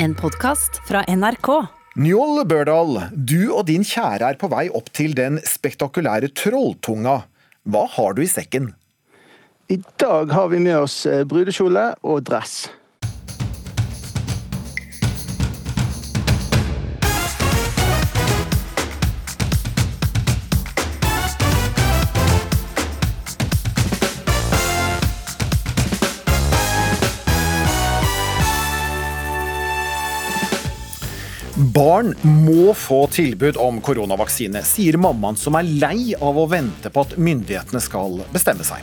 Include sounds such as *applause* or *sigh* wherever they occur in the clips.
En podkast fra NRK. Njål Børdal, du og din kjære er på vei opp til den spektakulære Trolltunga. Hva har du i sekken? I dag har vi med oss eh, brudekjole og dress. Barn må få tilbud om koronavaksine, sier mammaen som er lei av å vente på at myndighetene skal bestemme seg.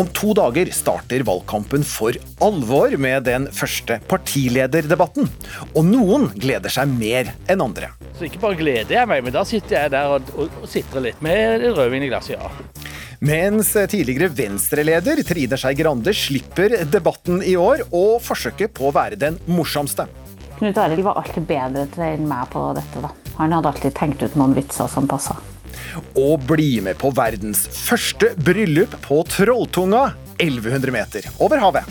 Om to dager starter valgkampen for alvor med den første partilederdebatten. Og noen gleder seg mer enn andre. Så ikke bare gleder jeg meg, men da sitter jeg der og, og, og sitrer litt med rødvin i glasset, ja. Mens tidligere Venstre-leder Trine Skei Grande slipper debatten i år og forsøket på å være den morsomste. Knut Arild var alltid bedre enn meg på dette. da. Han hadde alltid tenkt ut noen vitser som passa. Og bli med på verdens første bryllup på Trolltunga, 1100 meter over havet.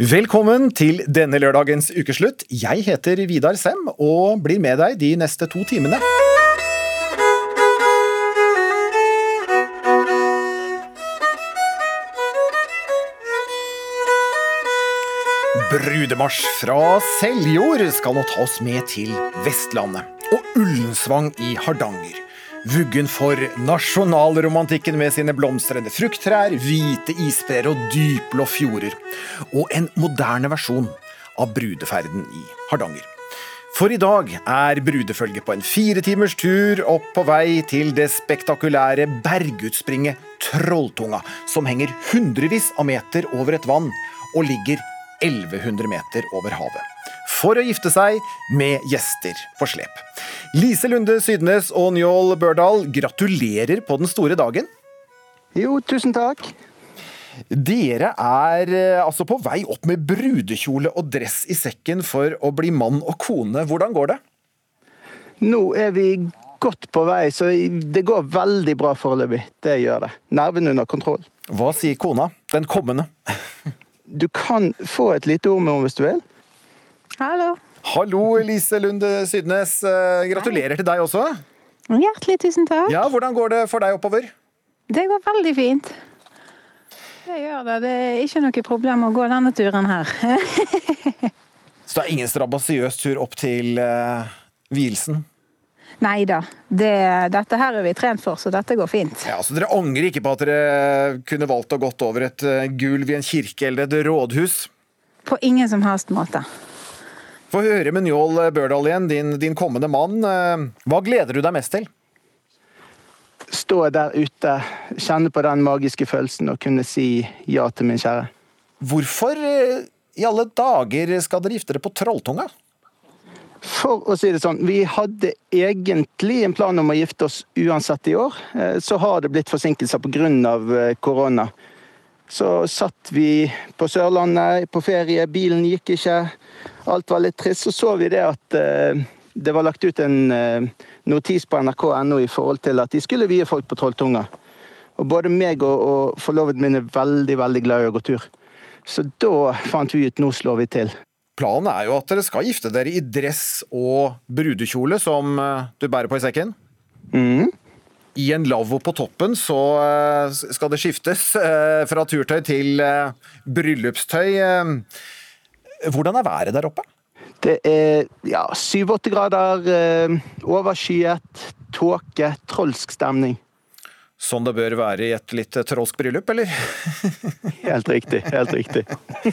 Velkommen til denne lørdagens ukeslutt. Jeg heter Vidar Sem og blir med deg de neste to timene. Brudemarsj fra Seljord skal nå ta oss med til Vestlandet og Ullensvang i Hardanger. Vuggen for nasjonalromantikken med sine blomstrende frukttrær, hvite isbreer og dypblå fjorder. Og en moderne versjon av brudeferden i Hardanger. For i dag er brudefølget på en fire timers tur opp på vei til det spektakulære bergutspringet Trolltunga, som henger hundrevis av meter over et vann og ligger 1100 meter over havet. For å gifte seg med gjester på slep. Lise Lunde Sydnes og Njål Børdal, gratulerer på den store dagen. Jo, tusen takk. Dere er eh, altså på vei opp med brudekjole og dress i sekken for å bli mann og kone. Hvordan går det? Nå er vi godt på vei, så det går veldig bra foreløpig. Det gjør det. Nervene under kontroll. Hva sier kona? Den kommende? *laughs* Du kan få et lite ord med henne hvis du vil. Hallo. Hallo, Elise Lunde Sydnes. Gratulerer Gratulerer til deg også. Hjertelig tusen takk. Ja, Hvordan går det for deg oppover? Det går veldig fint. Det gjør det. Det er ikke noe problem å gå denne turen her. *laughs* Så det er ingen strabasiøs tur opp til uh, vielsen? Nei da. Det, dette her er vi trent for, så dette går fint. Ja, så Dere angrer ikke på at dere kunne valgt å gått over et eh, gulv i en kirke eller et rådhus? På ingen som helst måte. Få høre med Njål Børdal igjen, din, din kommende mann. Eh, Hva gleder du deg mest til? Stå der ute, kjenne på den magiske følelsen og kunne si ja til min kjære. Hvorfor eh, i alle dager skal dere gifte dere på Trolltunga? For å si det sånn, vi hadde egentlig en plan om å gifte oss uansett i år. Eh, Så har det blitt forsinkelser pga. eh, korona. Så satt vi på Sørlandet på ferie, bilen gikk ikke. Alt var litt trist. Så så vi det at eh, det var lagt ut en notis på nrk.no i forhold til at de skulle vie folk på Trolltunga. Og både meg og, og forloveden min er veldig, veldig glad i å gå tur. Så da fant vi ut nå slår vi til. Planen er jo at dere skal gifte dere i dress og brudekjole, som eh, du bærer på i sekken. Mm. I en lavvo på toppen så eh, skal det skiftes eh, fra turtøy til bryllupstøy. Hvordan er været der oppe? Det er ja, syv-åtte grader, overskyet, tåke, trolsk stemning. Sånn det bør være i et litt trolsk bryllup, eller? *laughs* Helt riktig. helt riktig.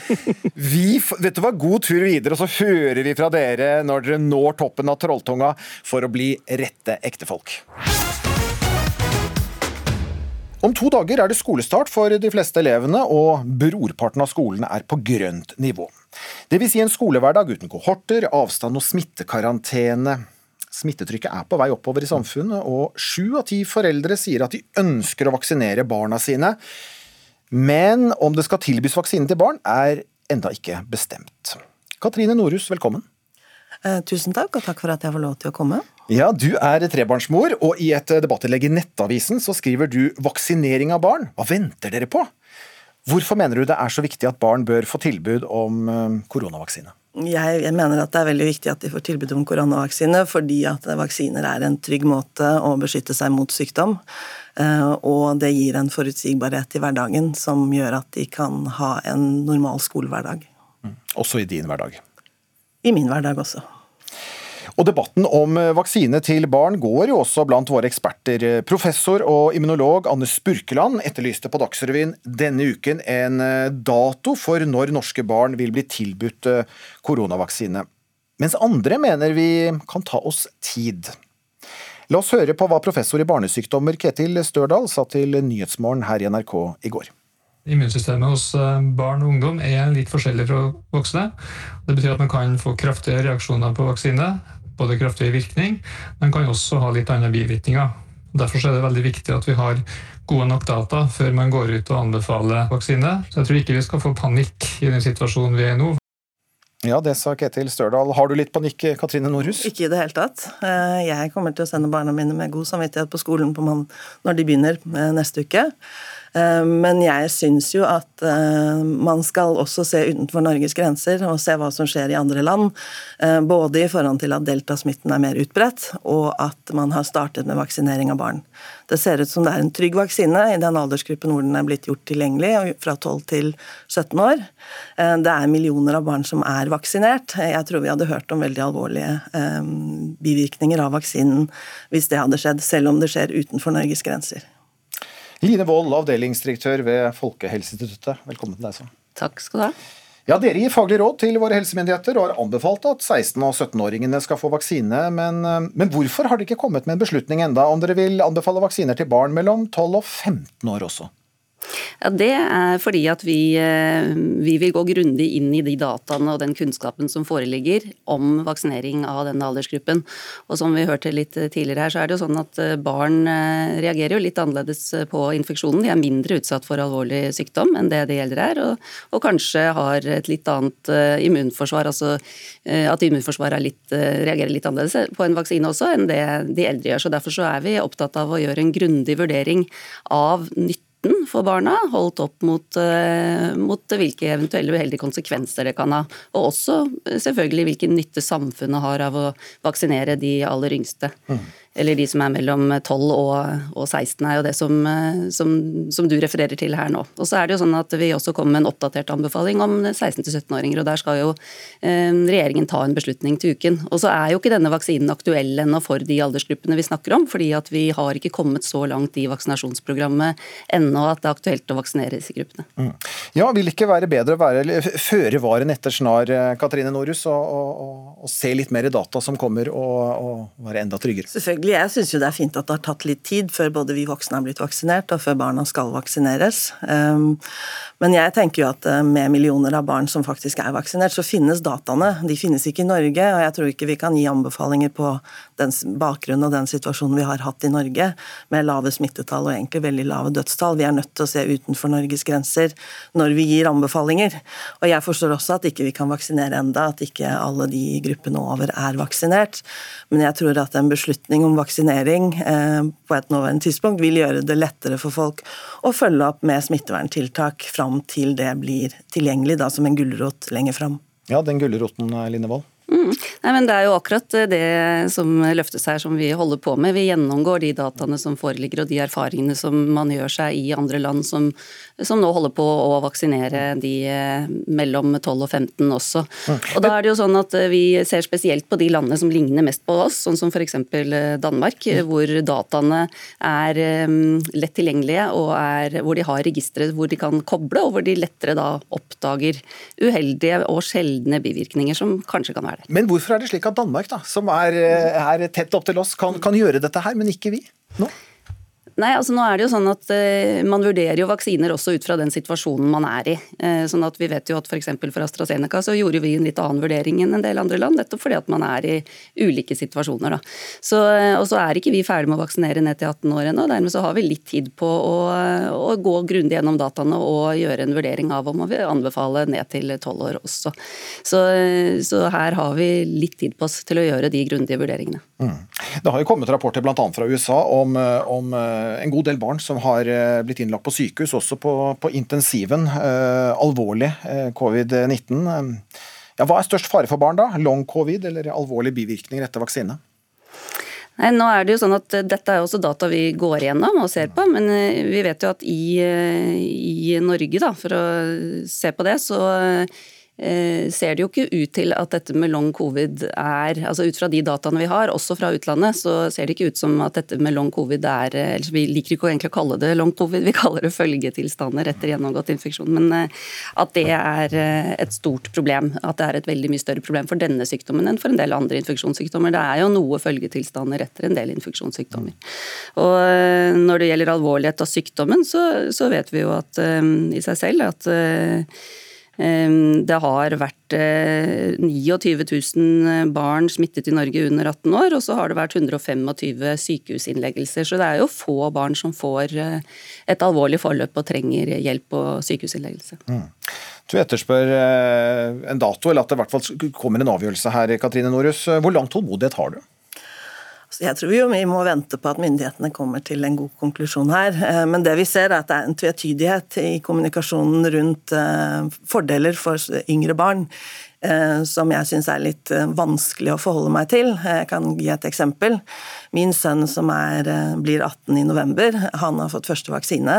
*laughs* Vi, du hva, God tur videre, og så hører vi fra dere når dere når toppen av Trolltunga for å bli rette ektefolk. Om to dager er det skolestart for de fleste elevene, og brorparten av skolene er på grønt nivå. Det vil si en skolehverdag uten kohorter, avstand og smittekarantene. Smittetrykket er på vei oppover i samfunnet, og sju av ti foreldre sier at de ønsker å vaksinere barna sine. Men om det skal tilbys vaksine til barn, er enda ikke bestemt. Katrine Norhus, velkommen. Eh, tusen takk, og takk for at jeg får lov til å komme. Ja, Du er trebarnsmor, og i et debattinnlegg i Nettavisen så skriver du 'vaksinering av barn'. Hva venter dere på? Hvorfor mener du det er så viktig at barn bør få tilbud om eh, koronavaksine? Jeg, jeg, mener at det er veldig viktig at de får tilbud om koronavaksine, fordi at vaksiner er en trygg måte å beskytte seg mot sykdom. Eh, og det gir en forutsigbarhet i hverdagen som gjør at de kan ha en normal skolehverdag. Mm. Også i din hverdag? I min hverdag også. Og Debatten om eh, vaksine til barn går jo også blant våre eksperter. Professor og immunolog Anne Spurkeland etterlyste på Dagsrevyen denne uken en eh, dato for når norske barn vil bli tilbudt eh, koronavaksine. Mens andre mener vi kan ta oss tid. La oss høre på hva professor i barnesykdommer Ketil Størdal sa til Nyhetsmorgen her i NRK i går. Immunsystemet hos barn og ungdom er litt forskjellig fra voksne. Det betyr at man kan få kraftige reaksjoner på vaksine både kraftig virkning, men kan også ha litt andre bivirkninger. Derfor er det veldig viktig at vi har gode nok data før man går ut og anbefaler vaksine. Så jeg tror ikke vi skal få panikk i den situasjonen vi er i nå. Ja, det sa Ketil Størdal. Har du litt panikk, Katrine Norhus? Ikke i det hele tatt. Eh, jeg kommer til å sende barna mine med god samvittighet på skolen på når de begynner eh, neste uke. Eh, men jeg syns jo at eh, man skal også se utenfor Norges grenser og se hva som skjer i andre land. Eh, både i forhold til at deltasmitten er mer utbredt, og at man har startet med vaksinering av barn. Det ser ut som det er en trygg vaksine i den aldersgruppen hvor den er blitt gjort tilgjengelig, fra 12 til 17 år. Det er millioner av barn som er vaksinert. Jeg tror vi hadde hørt om veldig alvorlige bivirkninger av vaksinen hvis det hadde skjedd, selv om det skjer utenfor Norges grenser. Line Wold, avdelingsdirektør ved Folkehelseinstituttet, velkommen til deg. Så. Takk skal du ha. Ja, Dere gir faglig råd til våre helsemyndigheter og har anbefalt at 16- og 17-åringene skal få vaksine. Men, eh, men, hvorfor har dere ikke kommet med en beslutning enda om dere vil anbefale vaksiner til barn mellom 12 og 15 år også? Ja, Det er fordi at vi, eh, vi, vil gå grundig inn i de dataene og den kunnskapen som foreligger om vaksinering av denne aldersgruppen. Og som vi hørte litt tidligere her, så er det jo sånn at eh, barn eh, reagerer jo litt annerledes på infeksjonen. De er mindre utsatt for alvorlig sykdom enn det de eldre er, og, og kanskje har et litt annet immunforsvar. Altså at immunforsvaret litt, reagerer litt annerledes på en vaksine også enn det de eldre gjør. Så Derfor så er vi opptatt av å gjøre en grundig vurdering av nytte nytten for barna, holdt opp mot, eh, mot, hvilke eventuelle uheldige konsekvenser det kan ha. Og også eh, selvfølgelig hvilken nytte samfunnet har av å vaksinere de aller yngste. Mm eller de som er mellom 12 og, og 16, er jo det som, som, som, du refererer til her nå. Og så er det jo sånn at Vi også kommer med en oppdatert anbefaling om 16-17-åringer. og Der skal jo eh, regjeringen ta en beslutning til uken. Og så er jo ikke denne vaksinen aktuell ennå for de aldersgruppene vi snakker om. fordi at vi har ikke kommet så langt i vaksinasjonsprogrammet ennå at det er aktuelt å vaksinere disse gruppene. Mm. Ja, Vil det ikke være bedre å være føre var enn etter snar, eh, Katrine Norus, og, og, og, og, se litt mer i data som kommer, og, være enda tryggere? Selvfølgelig selvfølgelig. Jeg syns jo det er fint at det har tatt litt tid før både vi voksne har blitt vaksinert, og før barna skal vaksineres. Um, men jeg tenker jo at eh, med millioner av barn som faktisk er vaksinert, så finnes dataene. De finnes ikke i Norge, og jeg tror ikke vi kan gi anbefalinger på den bakgrunnen og den situasjonen vi har hatt i Norge, med lave smittetall og egentlig veldig lave dødstall. Vi er nødt til å se utenfor Norges grenser når vi gir anbefalinger. Og jeg forstår også at ikke vi kan vaksinere enda, at ikke alle de gruppene over er vaksinert. Men jeg tror at en beslutning om vaksinering eh, på et nåværende tidspunkt vil gjøre det lettere for folk å følge opp med smitteverntiltak fram til det blir tilgjengelig da, som en gulrot lenger fram. Ja, den gulroten, Linnevold. Mm. Nei, men Det er jo akkurat eh, det som løftes her som vi holder på med. Vi gjennomgår de dataene som foreligger og de erfaringene som man gjør seg i andre land som, som nå holder på å vaksinere de eh, mellom 12 og 15 også. Og da er det jo sånn at eh, Vi ser spesielt på de landene som ligner mest på oss, sånn som f.eks. Danmark, mm. hvor dataene er lett tilgjengelige og er, hvor de har registre hvor de kan koble, og hvor de lettere da oppdager uheldige og sjeldne bivirkninger som kanskje kan være der. Men hvorfor er det slik at Danmark, da, som er, eh, er tett opp til oss, kan, kan gjøre dette her, men ikke vi? nå? Nei, altså nå er det jo sånn at uh, Man vurderer jo vaksiner også ut fra den situasjonen man er i. Uh, sånn at Vi vet jo at f.eks. for, for AstraZeneca så gjorde vi en litt annen vurdering enn en del andre land, nettopp fordi at man er i ulike situasjoner. Da. Så, uh, og så er ikke vi ferdig med å vaksinere ned til 18 år ennå. Dermed så har vi litt tid på å, å gå grundig gjennom dataene og gjøre en vurdering av om vi anbefaler ned til 12 år også. Så, så her har vi litt tid på oss til å gjøre de grundige vurderingene. Mm. Det har jo kommet rapporter bl.a. fra USA om, eh, om, eh, en god del barn som har eh, blitt innlagt på sykehus, også på, på intensiven. Eh, alvorlig eh, covid-19. Ja, hva er størst fare for barn da? Long covid eller alvorlige bivirkninger etter vaksine? Nei, nå er det jo sånn at Dette er også data vi går igjennom og ser på, men vi vet jo at i, i Norge, da, for å se på det, så Eh, ser det jo ikke ut til at dette med long covid er altså Ut fra de dataene vi har, også fra utlandet, så ser det ikke ut som at dette med long covid er eh, eller Vi liker ikke egentlig å kalle det long covid, vi kaller det følgetilstander etter gjennomgått infeksjon. Men eh, at det er et stort problem. At det er et veldig mye større problem for denne sykdommen enn for en del andre infeksjonssykdommer. Det er jo noe følgetilstander etter en del infeksjonssykdommer. Og når det gjelder alvorlighet av sykdommen, så, så vet vi jo at i seg selv at det har vært 29 eh, 000 barn smittet i Norge under 18 år, og så har det vært 125 sykehusinnleggelser. Så det er jo få barn som får eh, et alvorlig forløp og trenger hjelp og sykehusinnleggelse. Mm. Du etterspør eh, en dato, eller at det i hvert fall kommer en avgjørelse her, Katrine Norhus. Hvor lang tålmodighet har du? Jeg tror jo vi må vente på at myndighetene kommer til en god konklusjon her. Eh, men det vi ser er at det er en tvetydighet i kommunikasjonen rundt eh, fordeler for yngre barn som jeg syns er litt eh, vanskelig å forholde meg til. Jeg kan gi et eksempel. Min sønn som er, eh, blir 18 i november, han har fått første vaksine.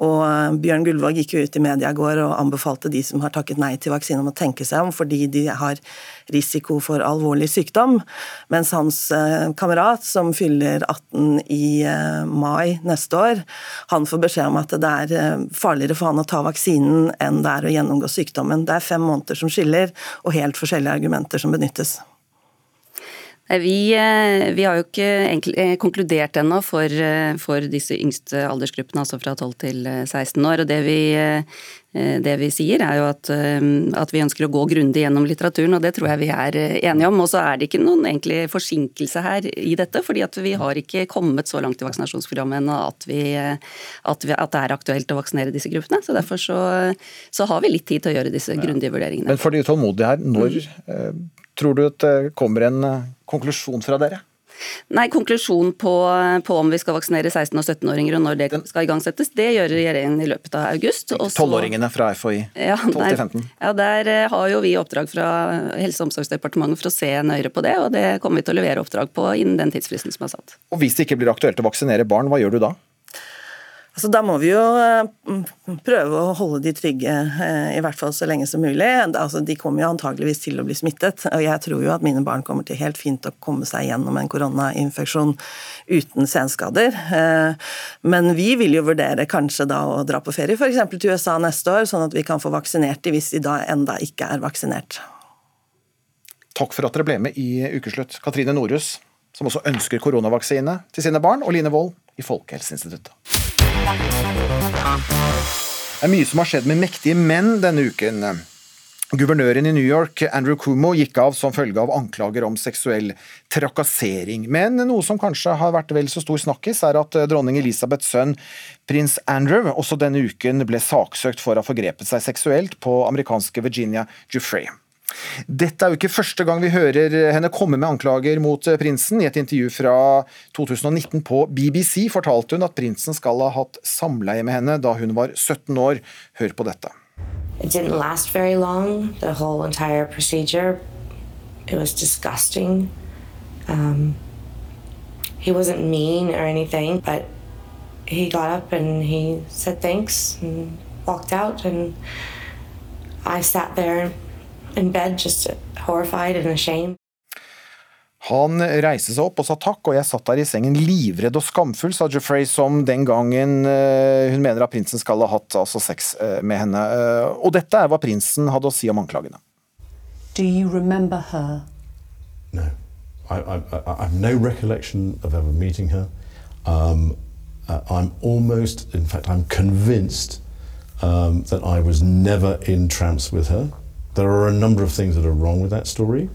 Og Bjørn Gullvåg gikk jo ut i media i går og anbefalte de som har takket nei til vaksine om å tenke seg om, fordi de har risiko for alvorlig sykdom. Mens hans kamerat, som fyller 18 i mai neste år, han får beskjed om at det er farligere for han å ta vaksinen enn det er å gjennomgå sykdommen. Det er fem måneder som skiller og helt forskjellige argumenter som benyttes. Vi, eh, vi, har jo ikke eh, konkludert ennå for, eh, for, disse yngste aldersgruppene, altså fra 12 til 16 år. og Det vi, det vi sier er jo at, at, vi ønsker å gå grundig gjennom litteraturen, og det tror jeg vi er enige om. Og så er det ikke noen egentlig forsinkelse her i dette, fordi at vi har ikke kommet så langt i vaksinasjonsprogrammet ennå at, at, at, det er aktuelt å vaksinere disse gruppene. Så derfor så, så, har vi litt tid til å gjøre disse grundige vurderingene. Men for de utålmodige her, når mm. tror du at det kommer en konklusjon fra dere? Nei, Konklusjon på, på, om vi skal vaksinere 16- og 17-åringer og når det skal igangsettes, det gjør regjeringen i løpet av august. 12-åringene fra FHI? Ja, 12 Ja, Der eh, har jo vi oppdrag fra Helse- og omsorgsdepartementet for å se nøyere på det, og det kommer vi til å levere oppdrag på innen den tidsfristen som er satt. Og Hvis det ikke blir aktuelt å vaksinere barn, hva gjør du da? Altså, da må vi jo eh, prøve å holde de trygge, eh, i hvert fall så lenge som mulig. Altså, de kommer jo antageligvis til å bli smittet, og jeg tror jo at mine barn kommer til helt fint å komme seg gjennom en koronainfeksjon uten senskader. Eh, men vi vil jo vurdere kanskje da å dra på ferie f.eks. til USA neste år, sånn at vi kan få vaksinert de hvis de da enda ikke er vaksinert. Takk for at dere ble med i Ukeslutt. Katrine Norhus, som også ønsker koronavaksine til sine barn, og Line Wold i Folkehelseinstituttet. Det er mye som har skjedd med mektige menn denne uken. Guvernøren i New York, Andrew Cuomo, gikk av som følge av anklager om seksuell trakassering. Men noe som kanskje har vært vel så stor snakkis, er at dronning Elisabeths sønn prins Andrew også denne uken ble saksøkt for å ha forgrepet seg seksuelt på amerikanske Virginia Giuffre. Dette er jo ikke første gang vi hører henne komme med anklager mot eh, prinsen. I et intervju fra 2019 på BBC fortalte hun at prinsen skal ha hatt samleie med henne da hun var 17 år. Hør på dette. It didn't last very long, the whole entire procedure. It was disgusting. Um, he wasn't mean or anything, but he got up and he said thanks and walked out, and I sat there in bed, just horrified and ashamed. Han reiste seg opp og sa takk, og jeg satt der i sengen livredd og skamfull, sa Jeffrey, som den gangen uh, hun mener at prinsen skal ha hatt altså, sex uh, med henne. Uh, og dette er hva prinsen hadde å si om anklagene. Do you remember her? No. I, I, I have no recollection of ever meeting her. Um, uh, I'm almost, in fact, I'm convinced um, that I was never in trance with her. There are a number of things that are wrong with that story.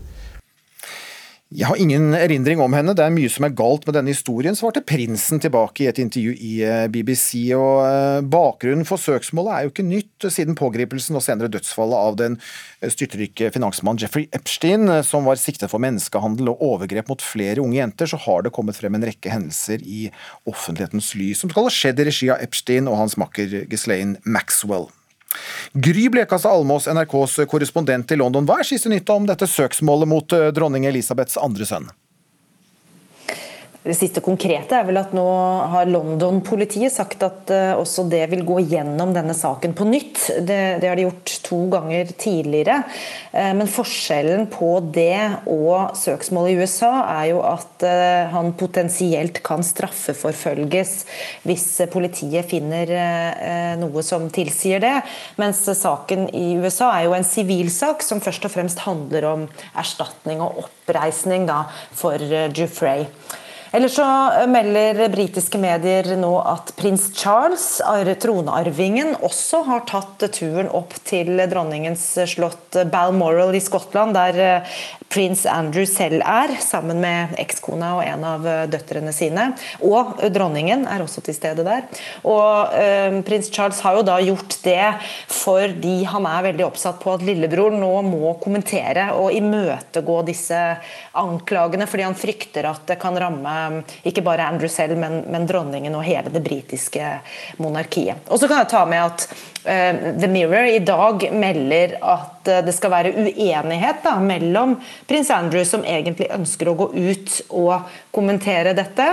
Jeg har ingen erindring om henne, det er mye som er galt med denne historien, svarte prinsen tilbake i et intervju i eh, BBC. og eh, Bakgrunnen for søksmålet er jo ikke nytt siden pågripelsen og senere dødsfallet av den eh, styrtrike finansmannen Jeffrey Epstein, som var siktet for menneskehandel og overgrep mot flere unge jenter, så har det kommet frem en rekke hendelser i offentlighetens lys som skal ha skjedd i regi av Epstein og hans makker Ghislaine Maxwell. Gry Blekastad Almås, NRKs korrespondent i London. Hva er siste nytt om dette søksmålet mot eh, dronning Elisabeths andre sønn? Det siste konkrete er vel at nå har London-politiet sagt at uh, også det vil gå gjennom denne saken på nytt. Det, det har de gjort to ganger tidligere. Uh, men forskjellen på det og søksmålet i USA er jo at uh, han potensielt kan straffeforfølges hvis politiet finner noe som tilsier det. Mens saken i USA er jo en sivilsak som først og fremst handler om erstatning og oppreisning da, for Jufrey. Ellers så melder britiske medier nå at prins Charles, tronarvingen, også har tatt turen opp til dronningens slott Balmoral i Skottland, der eh, prins Andrew selv er, sammen med ekskona og en av døtrene sine. Og dronningen er også til stede der. Og eh, Prins Charles har jo da gjort det fordi han er veldig oppsatt på at lillebror nå må kommentere og imøtegå disse anklagene, fordi han frykter at det kan ramme Um, ikke bare Andrew selv, men, men dronningen og hele det britiske monarkiet. Og så kan jeg ta med at The Mirror i dag melder at uh, det skal være uenighet da, mellom prins Andrew, som egentlig ønsker å gå ut og kommentere dette,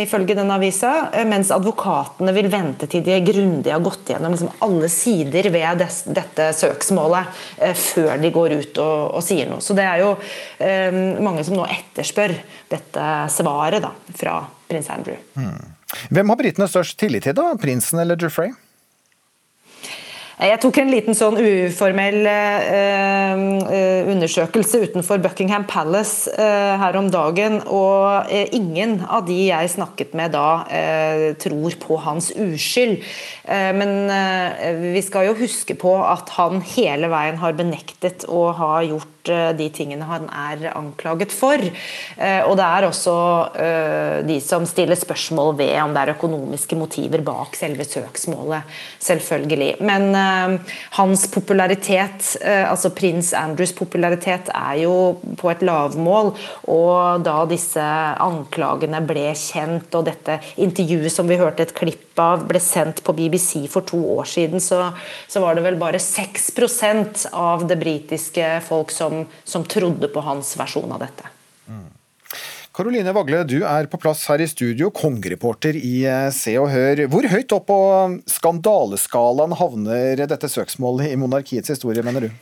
ifølge den avisa, mens advokatene vil vente til de grundig har gått gjennom liksom, alle sider ved des, dette søksmålet før de går ut og, og, sier noe. Så det er jo eh, mange som nå etterspør dette svaret da, fra prins Andrew. Hmm. Hvem har britene størst tillit til, da? Prinsen eller Jeffrey? Jeg tok en liten sånn uformell eh, eh, undersøkelse utenfor Buckingham Palace eh, her om dagen, og eh, ingen av de jeg snakket med da, eh, tror på hans uskyld. Eh, men vi skal jo huske på at han hele veien har benektet å ha gjort de tingene han er anklaget for. Og det er også de som stiller spørsmål ved om det er økonomiske motiver bak selve søksmålet, selvfølgelig. Men Eh, hans popularitet, eh, altså prins Andrews popularitet, er jo på et lavmål. Og da disse anklagene ble kjent, og dette intervjuet som vi hørte et klipp av, ble sendt på BBC for to år siden, så, så var det vel bare 6% av det britiske folk som, som trodde på hans versjon av dette. Mm. Karoline Vagle, du er på plass her i studio, kongereporter i eh, Se og Hør. Hvor høyt opp på skandaleskalaen havner dette søksmålet i monarkiets historie, mener du?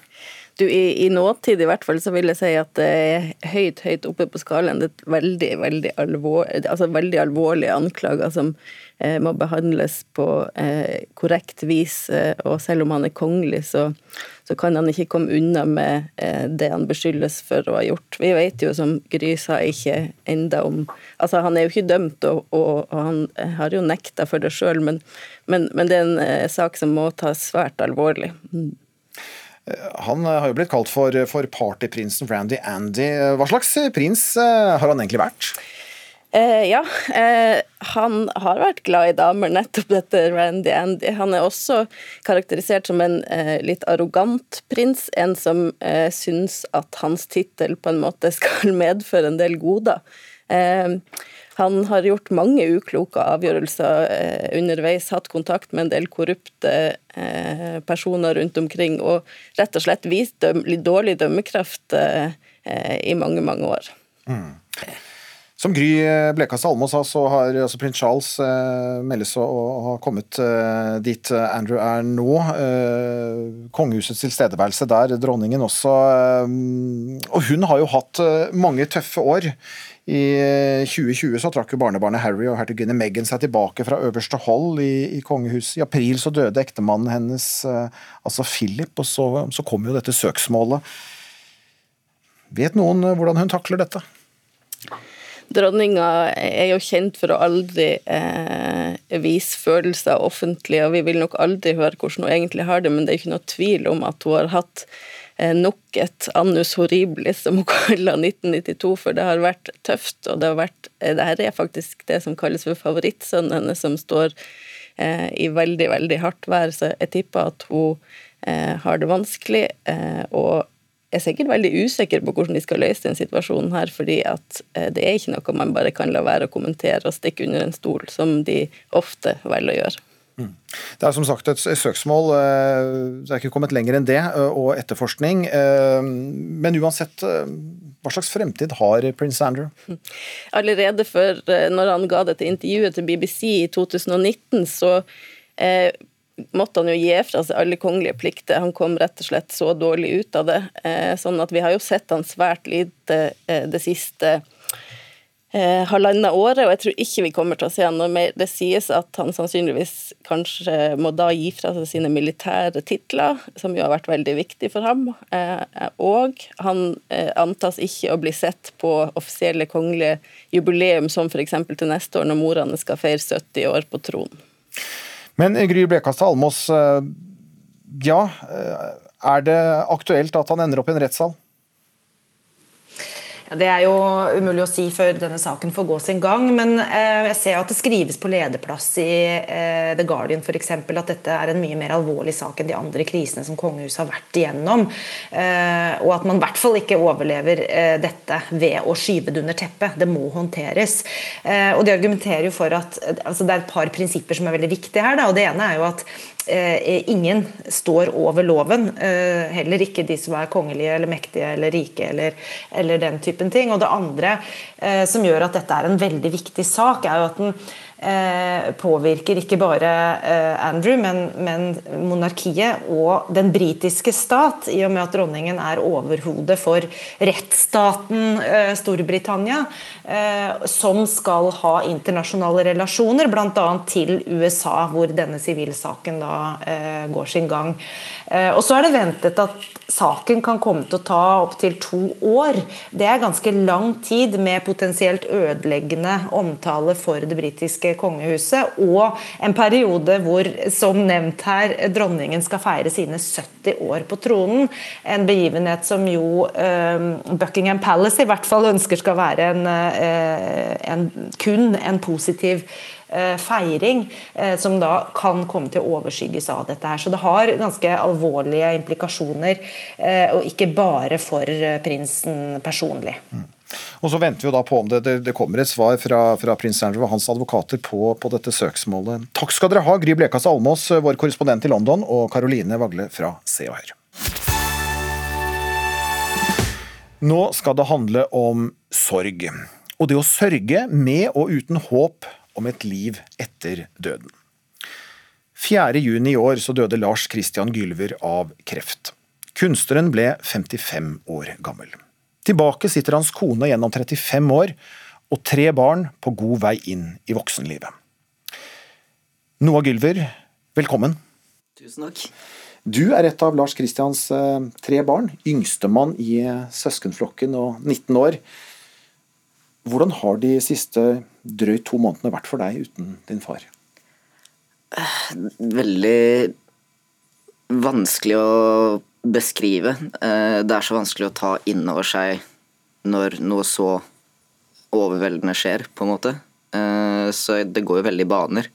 Du, i, i, nåtid i hvert fall så vil jeg si at det er høyt høyt oppe på skalaen. Det er veldig veldig, alvor, altså veldig alvorlige anklager som må behandles på eh, korrekt vis. Eh, og selv om han er kongelig, så, så kan han ikke komme unna med eh, det han beskyldes for å ha gjort. Vi vet jo, som Gry sa, ikke enda om Altså, han er jo ikke dømt, og, og, og han har jo nekta for det sjøl, men, men, men, det er en eh, sak som må tas svært alvorlig. Mm. Han har jo blitt kalt for, for partyprinsen Randy Andy. Hva slags prins eh, har han egentlig vært? Eh, ja, eh, han har vært glad i damer, nettopp dette Randy Andy. Han er også karakterisert som en eh, litt arrogant prins, en som eh, syns at hans tittel på en måte skal *laughs* medføre en del goder. Eh, han har gjort mange ukloke avgjørelser eh, underveis, hatt kontakt med en del korrupte eh, personer rundt omkring, og rett og slett vist døm, dårlig dømmekraft i mange, mange år. Mm. Som Gry Blekastad Almås sa, så har altså prins Charles eh, meldes å ha kommet eh, dit Andrew er nå. Eh, kongehusets tilstedeværelse der, dronningen også. Eh, og hun har jo hatt eh, mange tøffe år. I 2020 eh, så trakk jo barnebarnet Harry og hertuginne Meghan seg tilbake fra øverste hold i, i kongehuset. I april så døde ektemannen hennes, altså Philip, og så, så kom jo dette søksmålet. Vet noen hvordan hun takler dette? Dronninga er jo kjent for å aldri eh, vise følelser offentlig, og vi vil nok aldri høre hvordan hun egentlig har det, men det er ikke noe tvil om at hun har hatt eh, nok et annus horribilis, som hun *laughs* kaller 1992, for det har vært tøft. Og det har vært Det her er faktisk det som kalles for favorittsønnen hennes, som står eh, i veldig, veldig hardt vær. Så jeg tipper at hun eh, har det vanskelig. Eh, og er sikkert veldig usikker på hvordan de skal løse den situasjonen her, fordi at eh, det er ikke noe man bare kan la være å kommentere og stikke under en stol, som de ofte velger å gjøre. Mm. Det er som sagt et søksmål, eh, det er ikke kommet lenger enn det, eh, og etterforskning. Men uansett, hva slags fremtid har prins Andrew? Allerede for når han ga dette intervjuet til BBC i 2019, så måtte han jo gi fra seg alle kongelige plikter. Han kom rett og slett så dårlig ut av det. Eh, sånn at vi har jo sett han svært lite eh, det siste eh, halvannet året, og jeg tror ikke vi kommer til å se han noe mer. Det sies at han sannsynligvis kanskje må da gi fra seg sine militære titler, som jo har vært veldig viktig for ham. Og han antas ikke å bli sett på offisielle kongelige jubileum, som f.eks. til neste år, når mora skal feire 70 år på tronen. Men Gry Blekastad Almås, eh, ja, eh, er det aktuelt at han ender opp i en rettssal? Ja, det er jo umulig å si før denne saken får gå sin gang, men eh, jeg ser at det skrives på lederplass i eh, The Guardian for eksempel, at dette er en mye mer alvorlig sak enn de andre krisene som kongehuset har vært igjennom. Eh, og at man i hvert fall ikke overlever eh, dette ved å skyve det under teppet. Det må håndteres. Eh, og De argumenterer jo for at altså Det er et par prinsipper som er veldig viktige her. Da, og Det ene er jo at Eh, ingen står over loven. Eh, heller ikke de som er kongelige eller mektige eller rike eller, eller den typen ting. Og det andre eh, som gjør at dette er en veldig viktig sak, er jo at den Eh, påvirker ikke bare eh, Andrew, men, men, monarkiet og den britiske stat, i og med at dronningen er overhodet for rettsstaten eh, Storbritannia, som skal ha internasjonale relasjoner, bl.a. til USA, hvor denne sivilsaken da går sin gang. Og så er det ventet at saken kan komme til å ta opptil to år. Det er ganske lang tid med potensielt ødeleggende omtale for det britiske kongehuset, og en periode hvor, som nevnt her, dronningen skal feire sine 70 år på tronen. En begivenhet som jo eh, Buckingham Palace i hvert fall ønsker skal være en, eh, en kun en positiv eh, feiring, som da kan komme til å overskygges av dette. her. Så det har ganske alvorlige implikasjoner, og ikke bare for prinsen personlig. Mm. Og Så venter vi jo da på om det, det, det kommer et svar fra, fra prins Andrew og hans advokater på, på, dette søksmålet. Takk skal dere ha, Gry Blekas Almås, vår korrespondent i London, og Karoline Vagle fra Se og Hør. Nå skal det handle om sorg. Og det å sørge med og uten håp om et liv etter døden. 4. juni i år så døde Lars Christian Gylver av kreft. Kunstneren ble 55 år gammel. Tilbake sitter hans kone gjennom 35 år og tre barn på god vei inn i voksenlivet. Noah Gylver, velkommen. Tusen takk. Du er et av Lars Kristians eh, tre barn, yngstemann i søskenflokken og 19 år. Hvordan har de siste drøyt to månedene vært for deg uten din far? Veldig vanskelig å beskrive. Eh, det er så vanskelig å ta inn over seg når noe så overveldende skjer, på en måte. Eh, så det går jo veldig baner.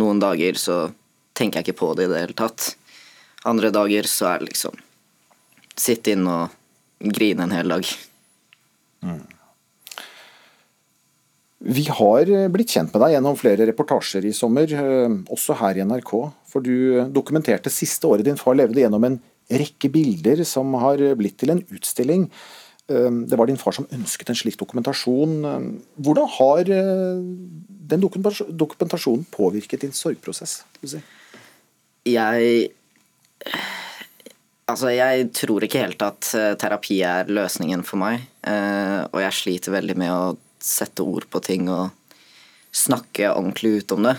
Noen dager så tenker jeg ikke på det i det hele tatt. Andre dager så er det liksom Sitte inne og grine en hel dag. Mm. Vi har blitt kjent med deg gjennom flere reportasjer i sommer, eh, også her i NRK. For du dokumenterte siste året din far levde gjennom en rekke bilder som har blitt til en utstilling. Ehm, det var din far som ønsket en slik dokumentasjon. Ehm, hvordan har eh, den dokumentasjonen påvirket din sorgprosess? Jeg Altså, jeg tror ikke helt at eh, terapi er løsningen for meg. Eh, og jeg sliter veldig med å sette ord på ting og snakke ordentlig ut om det.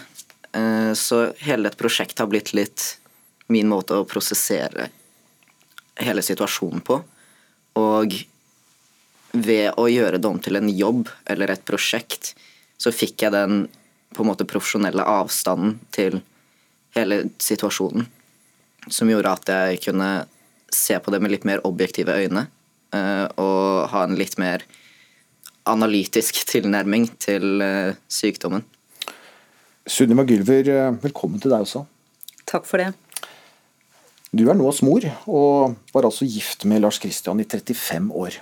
Så hele dette prosjektet har blitt litt min måte å prosessere hele situasjonen på. Og ved å gjøre det om til en jobb eller et prosjekt, så fikk jeg den på en måte profesjonelle avstanden til hele situasjonen. Som gjorde at jeg kunne se på det med litt mer objektive øyne. eh, Og ha en litt mer analytisk *laughs* tilnærming til eh, sykdommen. Sunniva Gylver, eh, velkommen til deg også. Takk for det. Du er nå hos mor, og var altså gift med Lars Kristian i 35 år.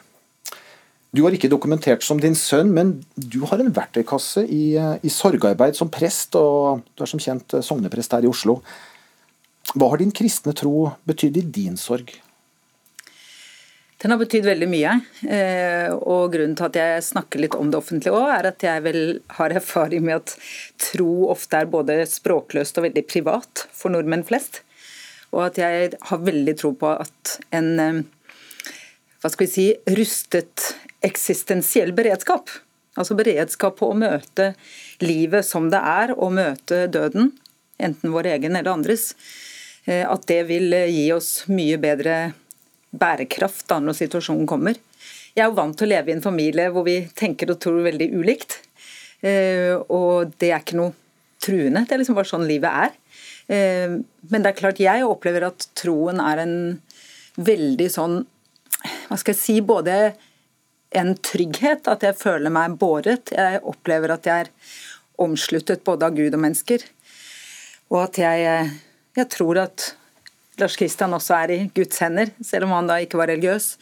Du har ikke dokumentert som din sønn, men du har en verktøykasse i, eh, i sorgarbeid som prest, og du er som kjent eh, sogneprest her i Oslo. Hva har din kristne tro betydd i din sorg? Den har betydd veldig mye. eh, Og grunnen til at jeg snakker litt om det offentlig òg, er at jeg vel har erfaring med at tro ofte er både språkløst og veldig privat for nordmenn flest. Og at jeg har veldig tro på at en eh, hva skal vi si, rustet eksistensiell beredskap, altså beredskap på å møte livet som det er, og møte døden, enten vår egen eller andres, eh, at det vil gi oss mye bedre bærekraft da når situasjonen kommer. Jeg er jo vant til å leve i en familie hvor vi tenker og tror veldig ulikt. Eh, og det er ikke noe truende, det er liksom bare sånn livet er. Eh, men det er klart jeg opplever at troen er en veldig sånn Hva skal jeg si Både en trygghet, at jeg føler meg båret. Jeg opplever at jeg er omsluttet både av Gud og mennesker. Og at jeg, jeg tror at Lars Kristian også er i Guds hender, selv om han da ikke var religiøs.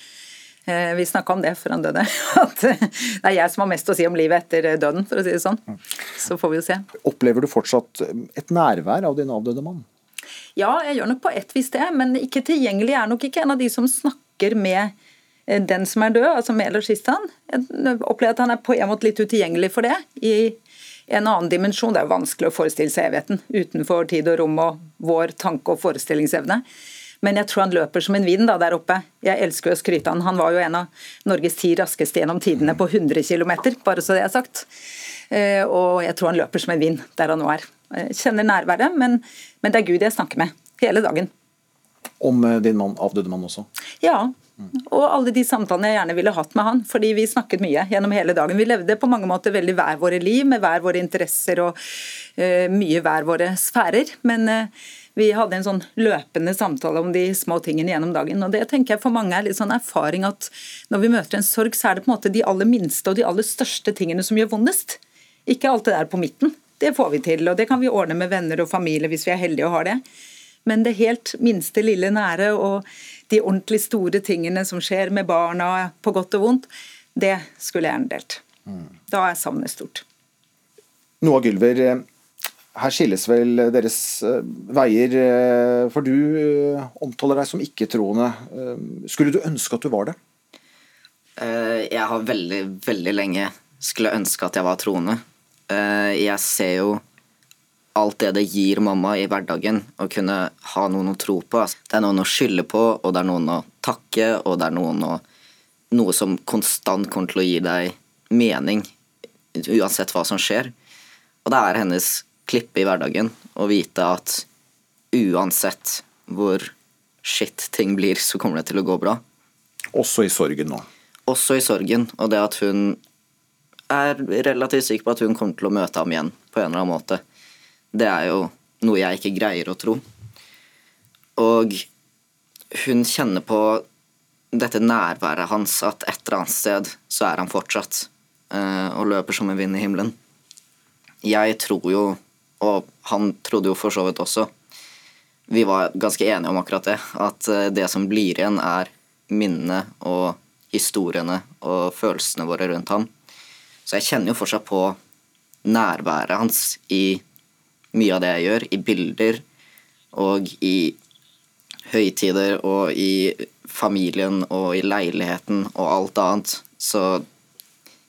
Eh, Vi snakka om det før han døde, *laughs* at det er jeg som har mest å si om livet etter døden, for å si det sånn. Så får vi jo se. Opplever du fortsatt et nærvær av din avdøde mann? Ja, jeg gjør nok på ett vis det, men ikke tilgjengelig. Er nok ikke en av de som snakker med eh, den som er død, altså med eller sist han. Jeg opplever at han er på en måte litt utilgjengelig for det. i en annen dimensjon. Det er jo vanskelig å forestille seg evigheten utenfor tid og rom og vår tanke- og forestillingsevne. Men jeg tror han løper som en vind da, der oppe. Jeg elsker å skryte han. Han var jo en av Norges ti raskeste gjennom tidene på 100 km, bare så det er sagt. Eh, Og jeg tror han løper som en vind der han nå er. Jeg kjenner nærværet, men, men det er Gud jeg snakker med hele dagen. Om eh, din mann, avdøde mann også? Ja, og alle de samtalene jeg gjerne ville hatt med han, fordi vi snakket mye gjennom hele dagen. Vi levde på mange måter veldig hver våre liv, med hver våre interesser og uh, mye hver våre sfærer. Men eh, vi hadde en sånn løpende samtale om de små tingene gjennom dagen. Og det tenker jeg for mange er litt sånn erfaring at når vi møter en sorg, så er det på en måte de aller minste og de aller største tingene som gjør vondest. Ikke alt det der på midten. Det får vi til, og det kan vi ordne med venner og familie hvis vi er heldige og har det. Men det helt minste lille nære og de ordentlig store tingene som skjer med barna, på godt og vondt, det skulle jeg gjerne delt. Da er savnet stort. Noah Gylver, eh, her skilles vel deres eh, veier, eh, for du eh, omtaler deg som ikke-troende. Skulle du ønske at du var det? Jeg har veldig, veldig lenge skulle ønske at jeg var troende. Jeg ser jo alt det det gir mamma i hverdagen å kunne ha noen å tro på. Det er noen å skylde på, og det er noen å takke, og det er noen å, noe som konstant kommer til å gi deg mening, uansett hva som skjer. Og det er hennes klippe i hverdagen og vite at uansett hvor shit ting blir, så kommer det til å gå bra. Også i sorgen nå. Også i sorgen, og det at hun er relativt sikker på at hun kommer til å møte ham igjen på en eller annen måte. Det er jo noe jeg ikke greier å tro. Og hun kjenner på dette nærværet hans, at et eller annet sted så er han fortsatt eh, og løper som en vind i himmelen. Jeg tror jo, og han trodde jo for så vidt også, vi var ganske enige om akkurat det, at eh, det som blir igjen, er minnene og historiene og følelsene våre rundt ham. Så jeg kjenner jo fortsatt på nærværet hans i mye av det jeg gjør, i bilder og i høytider og i familien og i leiligheten og alt annet, så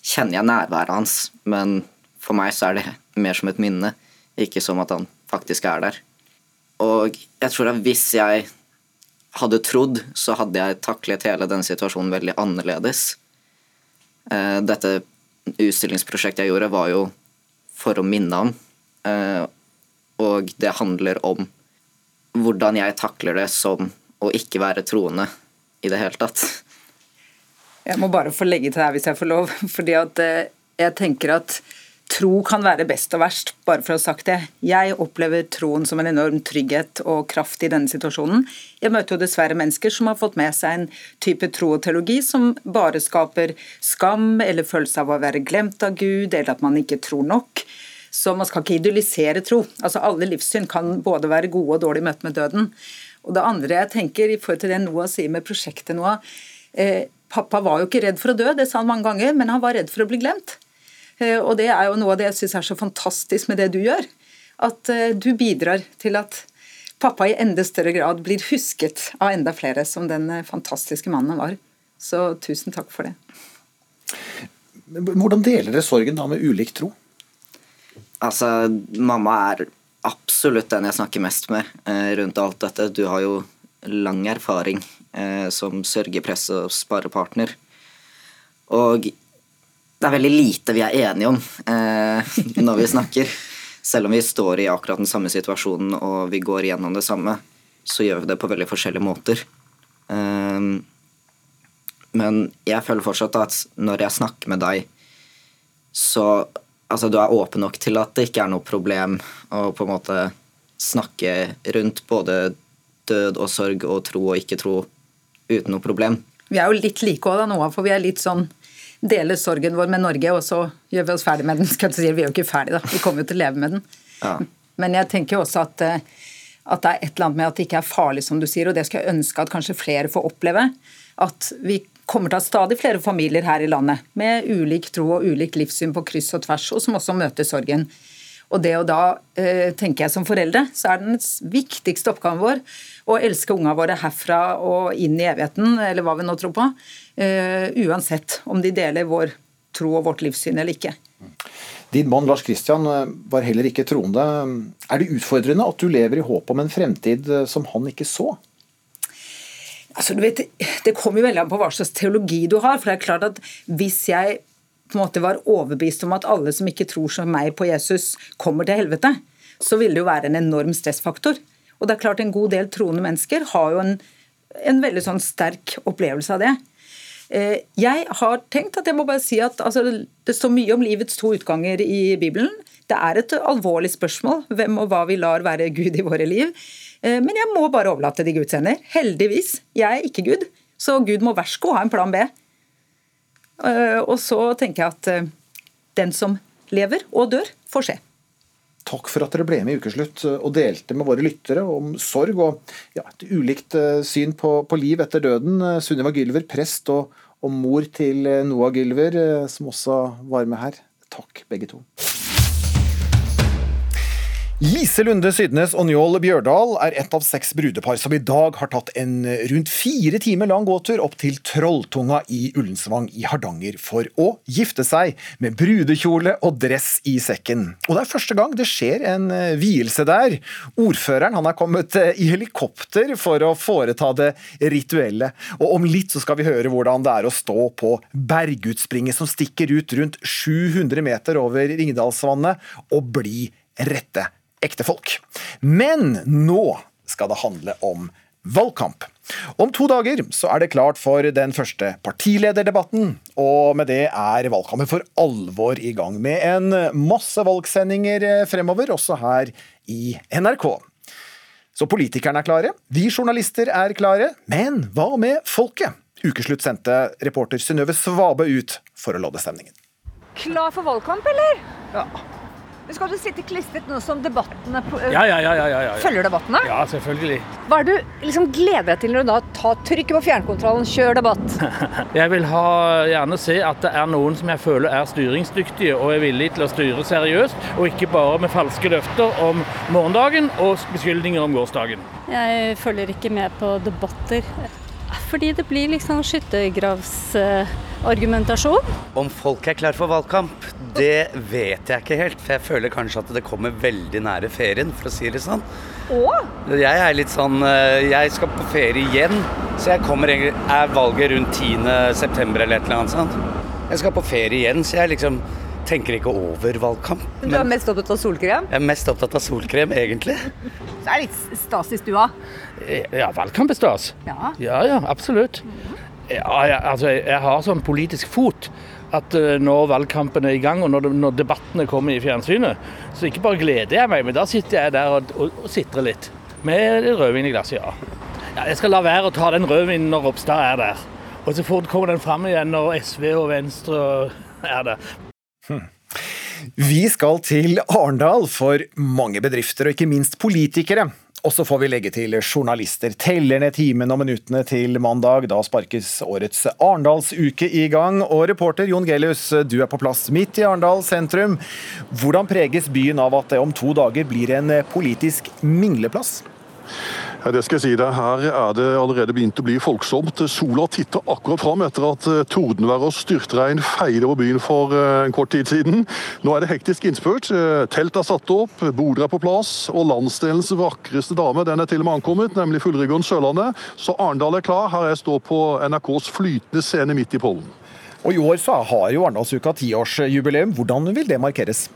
kjenner jeg nærværet hans, men for meg så er det mer som et minne, ikke som at han faktisk er der. Og jeg tror at hvis jeg hadde trodd, så hadde jeg taklet hele den situasjonen veldig annerledes. Eh, Dette utstillingsprosjektet jeg gjorde, var jo for å minne ham. Eh, Og det handler om hvordan jeg takler det som å ikke være troende i det hele tatt. Jeg må bare få legge til her hvis jeg får lov. *laughs* fordi at eh, jeg tenker at tro kan være best og verst, bare for å ha sagt det. Jeg opplever troen som en enorm trygghet og kraft i denne situasjonen. Jeg møter jo dessverre mennesker som har fått med seg en type tro og teologi som bare skaper skam eller følelse av å være glemt av Gud, eller at man ikke tror nok. Så man skal ikke idyllisere tro. Altså Alle livssyn kan både være gode og dårlige i møte med døden. Og det andre jeg tenker i forhold til det Noah sier med prosjektet Noah, eh, Pappa var jo ikke redd for å dø, det sa han mange ganger, men han var redd for å bli glemt. Eh, og det er jo noe av det jeg syns er så fantastisk med det du gjør. At eh, du bidrar til at pappa i enda større grad blir husket av enda flere som den eh, fantastiske mannen han var. Så tusen takk for det. Hvordan deler dere sorgen da med ulik tro? Altså, mamma er absolutt den jeg snakker mest med eh, rundt alt dette. Du har jo lang erfaring eh, som sørgepress og sparepartner. Og det er veldig lite vi er enige om eh, når vi snakker. Selv om vi står i akkurat den samme situasjonen og vi går gjennom det samme, så gjør vi det på veldig forskjellige måter. Eh, men jeg føler fortsatt at når jeg snakker med deg, så altså, du er åpen nok til at det ikke er noe problem å på en måte snakke rundt både død og sorg og tro og ikke tro uten noe problem. Vi er jo litt like òg, Noah, for vi er litt sånn deler sorgen vår med Norge, og så gjør vi oss ferdig med den. *laughs* Skal jeg si, vi er jo ikke ferdig, da. Vi kommer jo til å leve med den. Ja. Men jeg tenker også at, eh, at det er et eller annet med at det ikke er farlig, som du sier, og det skal jeg ønske at kanskje flere får oppleve. At vi kommer til å ha stadig flere familier her i landet med ulik tro og ulik livssyn på kryss og tvers, og som også møter sorgen. Og det å da, eh, tenker jeg som foreldre, så er den viktigste oppgaven vår å elske unga våre herfra og inn i evigheten, eller hva vi nå tror på. Uh, uansett om de deler vår tro og vårt livssyn eller ikke. Din mann Lars Kristian eh, var heller ikke troende. Er det utfordrende at du lever i håp om en fremtid eh, som han ikke så? Altså, du vet, Det kommer jo veldig an på hva slags teologi du har. for det er klart at Hvis jeg på en måte var overbevist om at alle som ikke tror som meg på Jesus, kommer til helvete, så ville det jo være en enorm stressfaktor. Og det er klart En god del troende mennesker har jo en, en veldig sånn sterk opplevelse av det. Eh, jeg har tenkt at jeg må bare si at altså, Det står mye om livets to utganger i Bibelen. Det er et alvorlig spørsmål hvem og hva vi lar være Gud i våre liv. Eh, men jeg må bare overlate det i Guds hender. Heldigvis. Jeg er ikke Gud, så Gud må vær så god ha en plan B. Eh, og så tenker jeg at den som lever og dør, får se. Takk for at dere ble med i Ukeslutt og delte med våre lyttere om sorg og ja, et ulikt syn på, på, liv etter døden. Sunniva Gylver, prest, og, og mor til Noah Gylver, som også var med her. Takk, begge to. Lise Lunde Sydnes og Njål Bjørdal er ett av seks brudepar som i dag har tatt en rundt fire timer lang gåtur opp til Trolltunga i Ullensvang i Hardanger for å gifte seg med brudekjole og dress i sekken. Og det er første gang det skjer en vielse der. Ordføreren han er kommet i helikopter for å foreta det rituelle. Og om litt så skal vi høre hvordan det er å stå på bergutspringet som stikker ut rundt 700 meter over Ringdalsvannet, og bli rette ekte folk. Men nå skal det handle om valgkamp. Om to dager så er det klart for den første partilederdebatten, og med det er valgkampen for alvor i gang, med en masse valgsendinger fremover, også her i NRK. Så politikerne er klare, vi journalister er klare, men hva med folket? Ukeslutt sendte reporter Synnøve Svabe ut for å lodde stemningen. Klar for valgkamp, eller? Ja. Skal du sitte klistret nå som debattene ja, ja, ja, ja, ja, følger debattene? Ja, selvfølgelig. Hva er du liksom gleder deg til når du da tar trykket på fjernkontrollen, kjør debatt? *laughs* jeg vil ha, gjerne se at det er noen som jeg føler er styringsdyktige og er villige til å styre seriøst, og ikke bare med falske løfter om morgendagen og beskyldninger om gårsdagen. Jeg følger ikke med på debatter. Fordi det blir liksom skyttergravsargumentasjon. Om folk er klar for valgkamp, det vet jeg ikke helt. For jeg føler kanskje at det kommer veldig nære ferien, for å si det sånn. Åh? Jeg er litt sånn Jeg skal på ferie igjen, så jeg kommer Er valget rundt 10.9. eller et eller annet sånt? Jeg skal på ferie igjen, så jeg liksom tenker ikke over valgkamp. Du er mest opptatt av solkrem? Jeg er mest opptatt av solkrem, egentlig. Det er litt stas i stua? Ja, valgkamp er stas. Ja, ja, ja absolutt. Ja, jeg, altså, jeg har sånn politisk fot at eh, når valgkampen er i gang og når, når, debattene kommer i fjernsynet, så ikke bare gleder jeg meg, men da sitter jeg der og, og, og sitrer litt. Med rødvin i glasset, ja. ja. Jeg skal la være å ta den rødvinen når Ropstad er der. Og så fort kommer den fram igjen når SV og Venstre er der. Hm. Vi skal til Arendal for mange bedrifter, og ikke minst politikere. Og så får vi legge til journalister. Teller ned timene og minuttene til mandag. Da sparkes årets Arendalsuke i gang. Og reporter Jon Gellius, du er på plass midt i Arendal sentrum. Hvordan preges byen av at det om to dager blir en politisk mingleplass? Ja, det skal jeg si deg. Her er det allerede begynt å bli folksomt. Sola titter akkurat fram etter at eh, tordenvær og styrtregn feide over byen for eh, en kort tid siden. Nå er det hektisk innspurt. Eh, telt er satt opp, boder er på plass, og landsdelens vakreste dame den er til og med ankommet, nemlig Fullryggen Sørlandet. Så Arendal er klar. Her jeg står på NRKs flytende scene midt i pollen. Og I år så har jo Arendalsuka tiårsjubileum. Hvordan vil det markeres?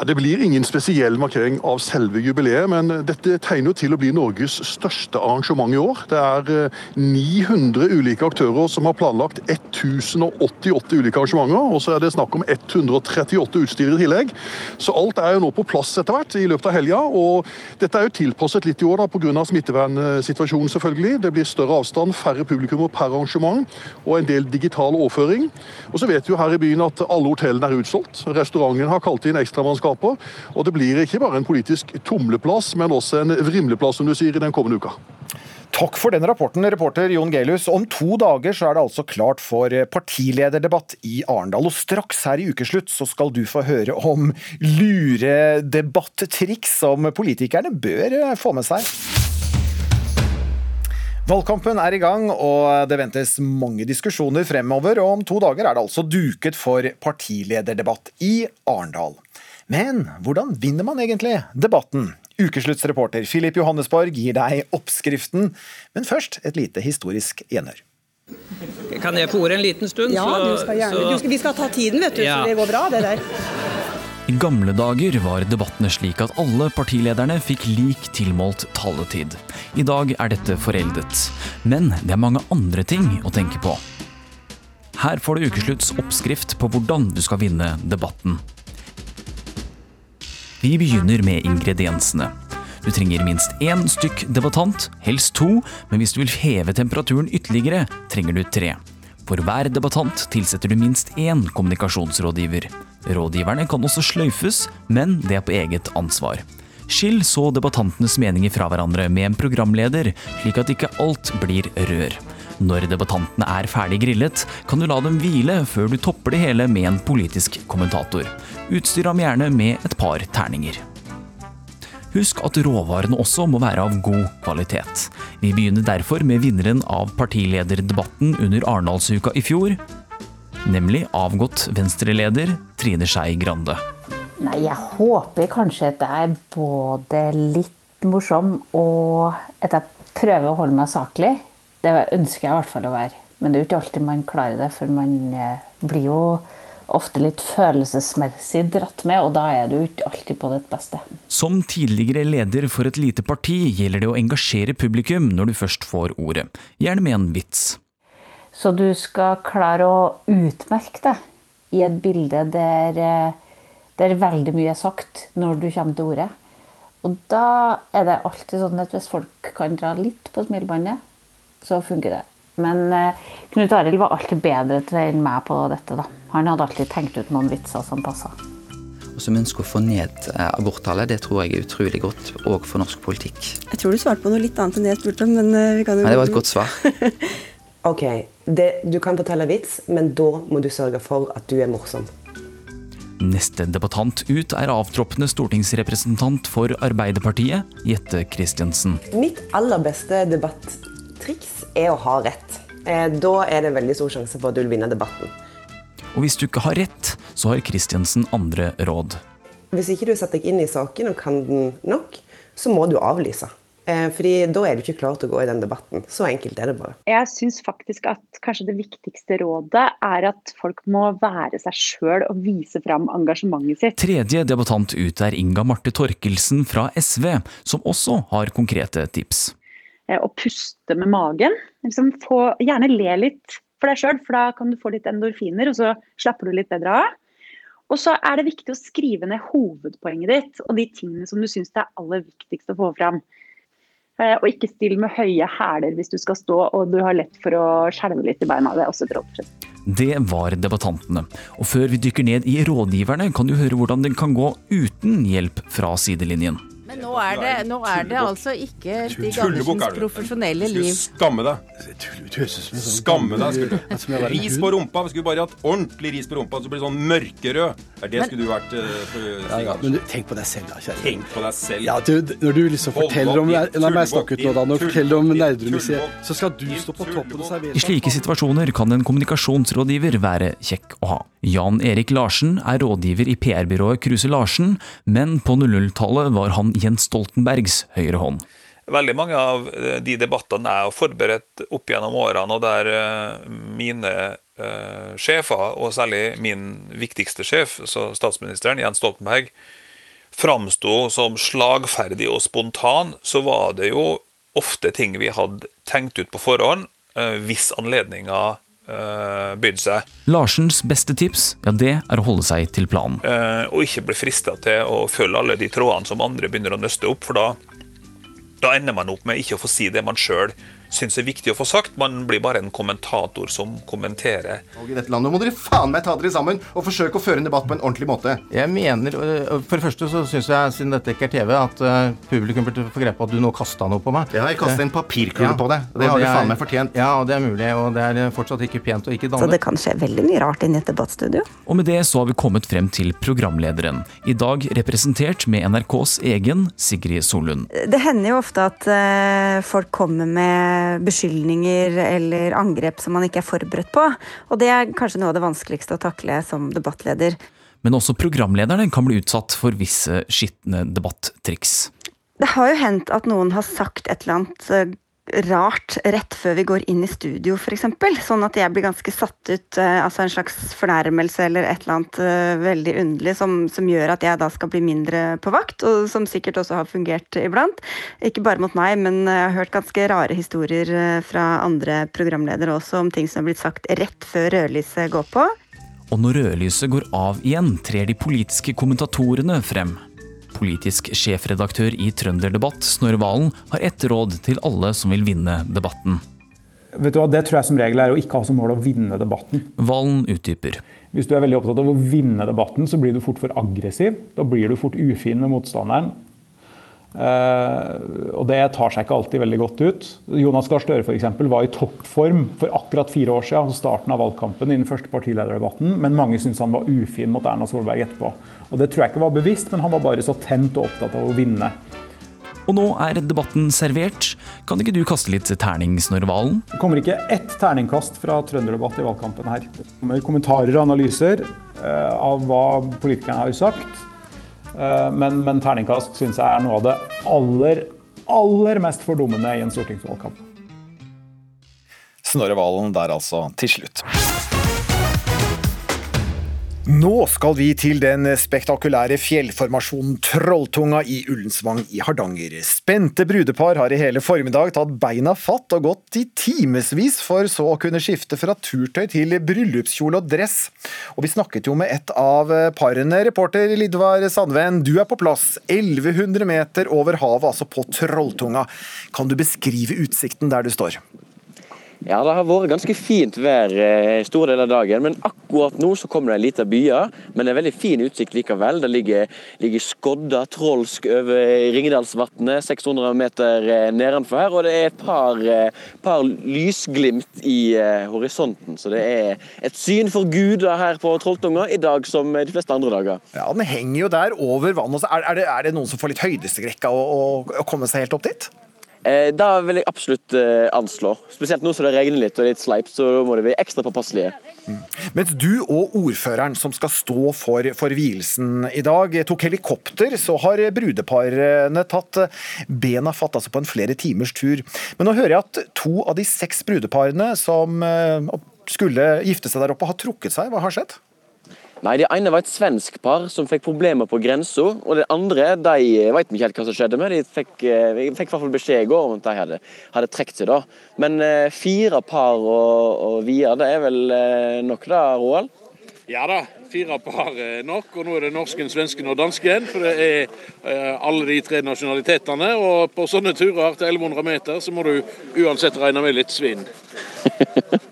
Ja, det blir ingen spesiell markering av selve jubileet, men dette tegner til å bli Norges største arrangement i år. Det er 900 eh, ulike aktører som har planlagt 1088 ulike arrangementer. Og så er det snakk om 138 utstyr i tillegg. Så alt er jo nå på plass etter hvert i løpet av helga. Og dette er jo tilpasset litt i år pga. smittevernsituasjonen, selvfølgelig. Det blir større avstand, færre publikummer per arrangement og en del digital overføring. Og så vet vi jo her i byen at alle hotellene er utsolgt. Restauranten har kalt inn ekstramann skaper. Og det blir ikke bare en politisk tumleplass, men også en vrimleplass, som du sier, i den kommende uka. Takk for den rapporten, reporter Jon Gelius. Om to dager så er det altså klart for partilederdebatt i Arendal. Og straks her i ukeslutt så skal du få høre om luredebattriks som politikerne bør få med seg. Valgkampen er i gang, og det ventes mange diskusjoner fremover. Og om to dager er det altså duket for partilederdebatt i Arendal. Men hvordan vinner man egentlig debatten? Ukesluttsreporter Filip Johannesborg gir deg oppskriften, men først et lite historisk gjenhør. Kan jeg få ordet en liten stund? Ja, du skal gjerne. Du skal, vi skal ta tiden, vet du, ja. så det går bra, det der. I gamle dager var debattene slik at alle partilederne fikk lik tilmålt taletid. I dag er dette foreldet. Men det er mange andre ting å tenke på. Her får du ukeslutts oppskrift på hvordan du skal vinne debatten. Vi begynner med ingrediensene. Du trenger minst én stykk debattant, helst to, men hvis du vil heve temperaturen ytterligere, trenger du tre. For hver debattant tilsetter du minst én kommunikasjonsrådgiver. Rådgiverne kan også sløyfes, men det er på eget ansvar. Skill så debattantenes meninger fra hverandre med en programleder, slik at ikke alt blir rør. Når debattantene er ferdig grillet, kan du la dem hvile før du topper det hele med en politisk kommentator. Utstyr ham gjerne med et par terninger. Husk at råvarene også må være av god kvalitet. Vi begynner derfor med vinneren av partilederdebatten under Arendalsuka i fjor, nemlig avgått venstreleder Trine Skei Grande. Nei, jeg håper kanskje at jeg er både litt morsom og at jeg prøver å holde meg saklig. Det ønsker jeg i hvert fall å være. Men det er jo ikke alltid man klarer det, for man eh, blir jo ofte litt følelsesmessig dratt med, og da er du ikke alltid på ditt beste. Som tidligere leder for et lite parti gjelder det å engasjere publikum når du først får ordet, gjerne med en vits. Så du skal klare å utmerke deg i et bilde der, eh, der veldig mye er sagt når du kommer til ordet. Og da er det alltid sånn at hvis folk kan dra litt på smilebåndet, så funker det. Men eh, Knut Arild var alltid bedre enn meg på dette. da. Han hadde alltid tenkt ut noen vitser som passa. Som ønsker å få ned eh, aborttallet, det tror jeg er utrolig godt, òg for norsk politikk. Jeg tror du svarte på noe litt annet enn det jeg spurte om, men eh, vi kan jo Nei, Det var et godt svar. *laughs* ok, det, du kan fortelle vits, men da må du sørge for at du er morsom. Neste debattant ut er avtroppende stortingsrepresentant for Arbeiderpartiet, Jette Christiansen. Mitt aller beste debatt triks er å ha rett. Eh, da er det en veldig stor sjanse for at du vil vinne debatten. Og hvis du ikke har rett, så har Kristiansen andre råd. Hvis ikke du setter deg inn i saken og kan den nok, så må du avlyse. Eh, fordi da er du ikke klar til å gå i den debatten. Så enkelt er det bare. Jeg syns faktisk at kanskje det viktigste rådet er at folk må være seg sjøl og vise fram engasjementet sitt. Tredje debattant ut er Inga Marte Torkelsen fra SV, som også har konkrete tips. Eh, å puste med magen. Liksom få, gjerne le litt for deg sjøl, for da kan du få litt endorfiner, og så slapper du litt bedre av. Og så er det viktig å skrive ned hovedpoenget ditt og de tingene som du syns er aller viktigst å få fram. Eh, og ikke still med høye hæler hvis du skal stå og du har lett for å skjelve litt i beina. Det er også et råd. Det var debattantene. Og før vi dykker ned i rådgiverne, kan du høre hvordan det kan gå uten hjelp fra sidelinjen. Men nå er det, nå er det altså ikke Stig Andersens profesjonelle liv. Skamme deg. sånn Skamme deg. skulle. Ris på rumpa. Vi skulle bare hatt ordentlig ris på rumpa, så blir det sånn mørkerød. Det er det skulle du vært. Ja, ja, men du, tenk på deg selv, da, kjære. Tenk på deg selv. Ja, du, når du liksom forteller om La meg snakke ut nå, da. Når du forteller om Nerdrum-museet, så skal du stå på toppen og servere I slike situasjoner kan en kommunikasjonsrådgiver være kjekk å ha. Jan Erik Larsen er rådgiver i PR-byrået Kruse Larsen, men på 00-tallet var han Jens Stoltenbergs høyre hånd. Veldig mange av eh, de debattene er forberedt opp gjennom årene, og der eh, mine uh, sjefer, og særlig min viktigste sjef, statsministeren, Jens Stoltenberg, framsto som slagferdig og spontan, så var det jo ofte ting vi hadde tenkt ut på forhånd, hvis anledninga uh, bydde seg. Larsens beste tips ja, det er å holde seg til planen. Uh, og ikke bli frista til å følge alle de trådene som andre begynner å nøste opp, for da, da ender man opp med ikke å få si det man sjøl syns er viktig å få sagt. Man blir bare en kommentator som kommenterer. Og I dette landet må dere faen meg ta dere sammen og forsøke å føre en debatt på en ordentlig måte. Jeg mener, For det første så syns jeg, siden dette ikke er TV, at uh, publikum burde få greie på at du nå kasta noe på meg. Ja, jeg kastet en papirkule ja, på deg. Det har du faen meg fortjent. Ja, og det er mulig. Og det er fortsatt ikke pent og ikke dannet. Så det kan skje veldig mye rart inni et debattstudio. Og med det så har vi kommet frem til programlederen. I dag representert med NRKs egen Sigrid Solund. Det hender jo ofte at folk kommer med beskyldninger eller angrep som man ikke er forberedt på. Og det er kanskje noe av det vanskeligste å takle som debattleder. Men også programlederne kan bli utsatt for visse skitne debattriks. Det har jo hendt at noen har sagt et eller annet eh, rart rett før vi går inn i studio, f.eks. Sånn at jeg blir ganske satt ut. Eh, altså en slags fornærmelse eller et eller annet uh, veldig underlig som, som, gjør at jeg da skal bli mindre på vakt, og som sikkert også har fungert iblant. Ikke bare mot meg, men jeg har hørt ganske rare historier uh, fra andre programledere også om ting som har blitt sagt rett før rødlyset går på. Og når rødlyset går av igjen, trer de politiske kommentatorene frem. Politisk sjefredaktør i Trønderdebatt, Snorre Valen, har ett råd til alle som vil vinne debatten. Vet du hva, Det tror jeg som regel er å ikke ha som mål å vinne debatten. Valen utdyper. Hvis du er veldig opptatt av å vinne debatten, så blir du fort for aggressiv. Da blir du fort ufin med motstanderen. Uh, og det tar seg ikke alltid veldig godt ut. Jonas Gahr Støre for eksempel, var i toppform for akkurat fire år siden, altså starten av valgkampen i den første partilederdebatten, men mange syntes han var ufin mot Erna Solberg etterpå. Og Det tror jeg ikke var bevisst, men han var bare så tent og opptatt av å vinne. Og nå er debatten servert. Kan ikke du kaste litt terning, Snorre Valen? Det kommer ikke ett terningkast fra Trønderdebatt i valgkampen her. Det kommer kommentarer og analyser uh, av hva politikerne har sagt. Uh, men, men terningkast syns jeg er noe av det aller, aller mest fordummende i en stortingsvalgkamp. Snorre Valen der altså, til slutt. Nå skal vi til den spektakulære fjellformasjonen Trolltunga i Ullensvang i Hardanger. Spente brudepar har i hele formiddag tatt beina fatt og gått i timevis for så å kunne skifte fra turtøy til bryllupskjole og dress. Og vi snakket jo med et av parene. Reporter Lidvar Sandven, du er på plass. 1100 meter over havet, altså på Trolltunga. Kan du beskrive utsikten der du står? Ja, Det har vært ganske fint vær eh, store deler av dagen, men akkurat nå så kommer det en liten byer. Men det er veldig fin utsikt likevel. Det ligger, ligger skodda trolsk over Ringedalsvatnet, 600 meter eh, nedenfor her. Og det er et par, eh, par lysglimt i horisonten, så det er et syn for guder her på Trolltunga i dag som de fleste andre dager. Ja, Den henger jo der over vannet. Er, er, det, er det noen som får litt høydeskrekk av å, å, komme seg helt opp dit? Eh, da vil jeg absolutt eh, anslå. Spesielt nå som det regner litt og litt sleipt, så må det bli ekstra påpasselige. Mm. Mens du og ordføreren som skal stå for, for vielsen i dag, tok helikopter, så har brudeparene tatt bena fatt altså på en flere timers tur. Men nå hører jeg at to av de seks brudeparene som eh, skulle gifte seg der oppe, har trukket seg. Hva har skjedd? Nei, Det ene var et svensk par som fikk problemer på grensa. Og det andre de vi ikke helt hva som skjedde med. De fikk, eh, fikk i hvert fall beskjed i går om at de hadde, hadde trukket seg. da. Men eh, fire par og, og via, det er vel eh, nok da, Roald? Ja da, fire par er nok. Og nå er det norsken, svensken og dansken. For det er eh, alle de tre nasjonalitetene. Og på sånne turer til 1100 meter så må du uansett regne med litt svinn. *laughs*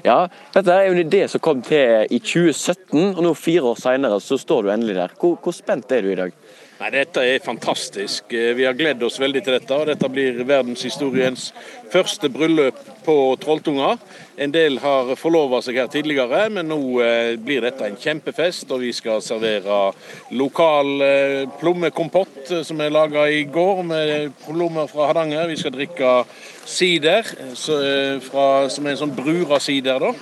Ja, dette er jo en idé som kom til i 2017, og nå fire år senere så står du endelig der. Hvor, hvor spent er du i dag? Nei, Dette er fantastisk. Eh, vi har gledd oss veldig til dette. og Dette blir verdenshistoriens første bryllup på Trolltunga. En del har forlova seg her tidligere, men nå eh, blir dette en kjempefest. Og vi skal servere lokal eh, plommekompott som er laga i går med plommer fra Hardanger. Vi skal drikke sider, som er en sånn brura-sider. da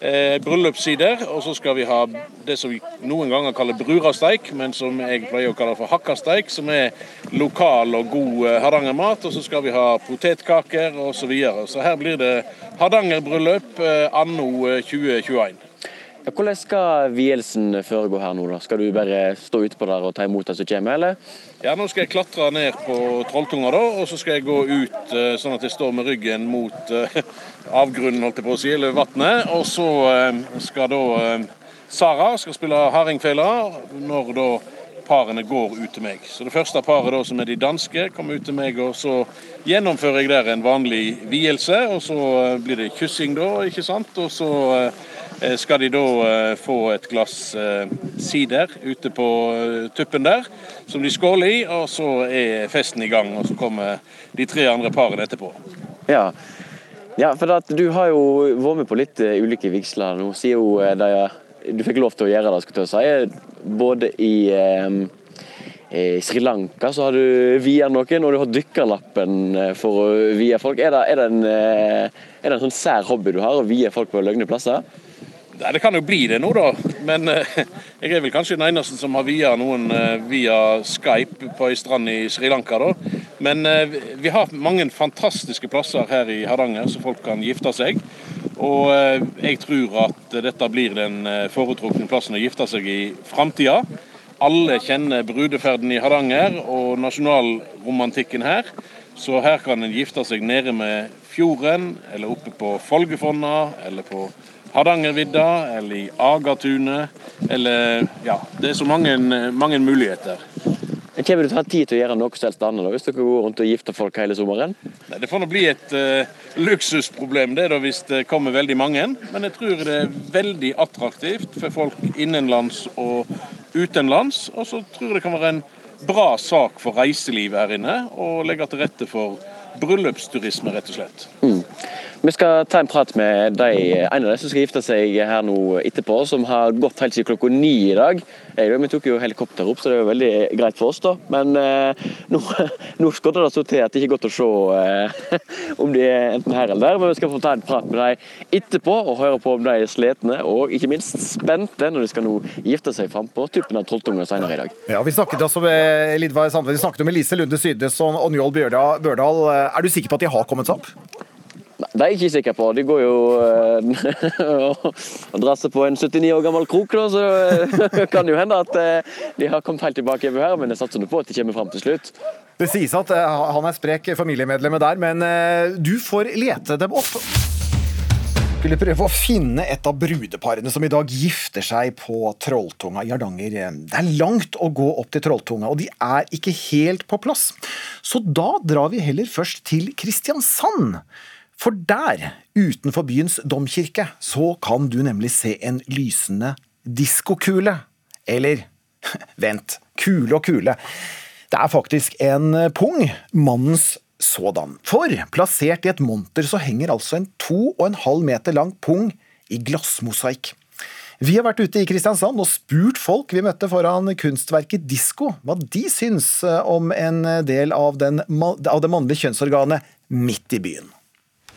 eh, bryllupssider. Og så skal vi ha det som vi noen ganger kaller brurasteik, men som jeg pleier å kalle for hakkasteik, som er lokal og god eh, hardangermat. Og så skal vi ha potetkaker osv. Så, videre. så her blir det hardangerbryllup eh, anno 2021. Eh, ja, hvordan skal vielsen foregå her nå? da? Skal du bare stå utpå der og ta imot de som kommer, eller? Ja, nå skal jeg klatre ned på Trolltunga, da, og så skal jeg gå ut uh, sånn at jeg står med ryggen mot avgrunnen, holdt jeg på å si, eller vannet. Og så skal da Sara skal spille hardingfela når da parene går ut til meg. Så Det første paret da, som er de danske, kommer ut til meg, og så gjennomfører jeg der en vanlig vielse. Og så blir det kyssing da, ikke sant. Og så Eh, skal de da eh, få et glass eh, sider ute på tuppen der, som de skåler i. Og så er festen i gang, og så kommer de tre andre parene etterpå. Ja, ja for du har jo vært med på litt ulike vigsler nå. Sier jo de, du fikk lov til å gjøre det, skal jeg si. Både i i Sri Lanka så har du via noen, og du har dykkerlappen for å vie folk. Er det, er det, en, er det en sånn sær hobby du har, å vie folk på løgne plasser? Nei, Det kan jo bli det nå, da. Men eh, jeg er vel kanskje den eneste som har via noen eh, via Skype på ei strand i Sri Lanka. da. Men eh, vi har mange fantastiske plasser her i Hardanger så folk kan gifte seg. Og eh, jeg tror at dette blir den eh, foretrukne plassen å gifte seg i framtida. Alle kjenner brudeferden i Hardanger og nasjonalromantikken her. Så her kan en gifte seg nede med fjorden, eller oppe på Folgefonna, eller på Hardangervidda eller i Agatunet. Eller ja, det er så mange, mange muligheter. Kommer du til å ha tid til å gjøre noe helst annet hvis dere går rundt og gifter folk hele sommeren? Nei, Det får nå bli et uh, luksusproblem det da hvis det kommer veldig mange. Men jeg tror det er veldig attraktivt for folk innenlands og utenlands. Og så tror jeg det kan være en bra sak for reiselivet her inne, å legge til rette for bryllupsturisme, rett og slett. Mm. Vi skal ta en prat med de, en av de som skal gifte seg her nå etterpå, som har gått helt siden klokka ni i dag. Vi tok jo helikopter opp, så det er jo veldig greit for oss, da. Men eh, nå, *laughs* nå skodder det så til at det ikke er godt å se eh, *laughs* om de er enten her eller der. Men vi skal få ta en prat med dem etterpå og høre på om de er slitne og ikke minst spente når de skal nå gifte seg fram på tuppen av Trolltunga senere i dag. Ja, Vi snakket altså med Lidvar Sandve, vi snakket om Elise Lunde Sydnes og Njål Børdal. Er du sikker på at de har kommet seg opp? Det er jeg ikke sikker på. De går jo *laughs* og, og drar på en 79 år gammel krok, da, så *laughs* det kan jo hende at eh, de har kommet helt tilbake her. Men jeg satser på at de kommer fram til slutt. Det sies at eh, han er sprek familiemedlemmet der, men eh, du får lete dem opp. Skulle prøve å finne et av brudeparene som i dag gifter seg på Trolltunga i Hardanger. Det er langt å gå opp til Trolltunga, og de er ikke helt på plass. Så da drar vi heller først til Kristiansand. For der, utenfor byens domkirke, så kan du nemlig se en lysende diskokule. Eller *laughs* vent, kule og kule. Det er faktisk en pung, mannens sådan. For plassert i et monter så henger altså en to og en halv meter lang pung i glassmosaikk. Vi har vært ute i Kristiansand og spurt folk vi møtte foran kunstverket Disko, hva de syns om en del av, den, av det mannlige kjønnsorganet midt i byen.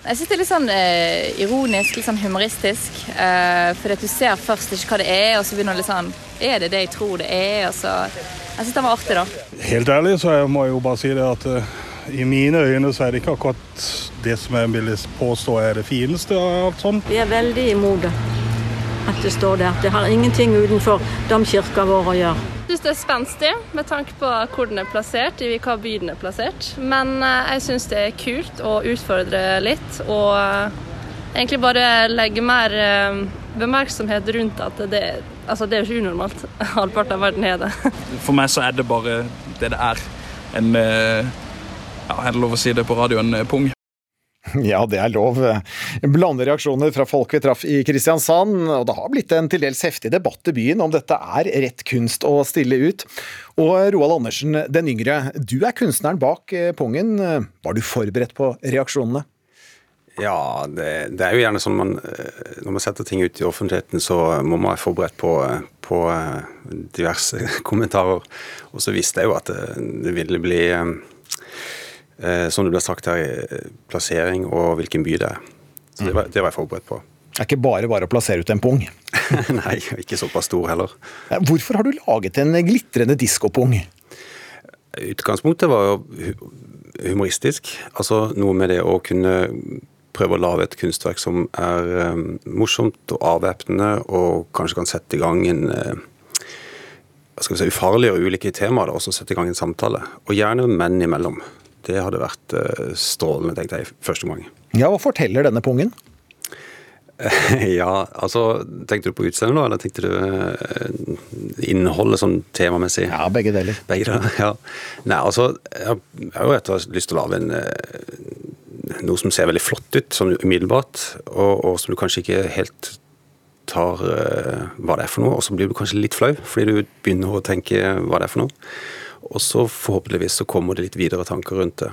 Jeg syns det er litt sånn eh, ironisk, litt sånn humoristisk. Eh, fordi at du ser først ikke hva det er, og så begynner du litt sånn Er det det jeg tror det er? Og så, jeg syns det var artig, da. Helt ærlig så jeg må jeg jo bare si det at eh, i mine øyne så er det ikke akkurat det som jeg vil påstå er det fineste av alt sånt. Vi er veldig imot det. at det står der. Det har ingenting utenfor domkirka vår å gjøre. Syns det er spenstig med tanke på hvor den er plassert, i hvilken by den er plassert. Men eh, jeg syns det er kult å utfordre litt, og eh, egentlig bare legge mer eh, bemerksomhet rundt at det, altså det er jo ikke unormalt. *laughs* Halvparten av verden er det. *laughs* For meg så er det bare det det er. En ja, er det lov å si det på radio, en pung. *laughs* Ja, det er lov. Blande reaksjoner fra folk vi traff i Kristiansand, og det har blitt en til dels heftig debatt i byen om dette er rett kunst å stille ut. Og Roald Andersen den yngre, du er kunstneren bak Pongen. Pungen. Var du forberedt på reaksjonene? Ja, det, det er jo gjerne sånn man eh, Når man setter ting ut i offentligheten, så må man være forberedt på, på eh, diverse *laughs* kommentarer. Og så visste jeg jo at det, det ville bli Eh, som det ble sagt her, plassering og hvilken by det er. Så det var, det var jeg forberedt på. Det er ikke bare bare å plassere ut en pung? *laughs* Nei, ikke såpass stor heller. Hvorfor har du laget en glitrende diskopung? Utgangspunktet var jo humoristisk. Altså noe med det å kunne prøve å lage et kunstverk som er um, morsomt og avvæpnende, og kanskje kan sette i gang en uh, skal vi si, ufarlige og ulike temaer, og også sette i gang en samtale. Og gjerne menn imellom. Det hadde vært eh, strålende, tenkte jeg, første gang. Ja, Hva forteller denne pungen? *laughs* ja, altså Tenkte du på utseendet nå, eller tenkte du uh, innholdet sånn temamessig? Ja, begge deler. Begge deler, *laughs* ja. Nei, altså, jeg har jo slett lyst til å lage en uh, noe som ser veldig flott ut, sånn umiddelbart, og, og som du kanskje ikke helt tar uh, hva det er for noe, og så blir du kanskje litt flau fordi du begynner å tenke hva det er for noe. Og så forhåpentligvis så kommer det litt videre tanker rundt det.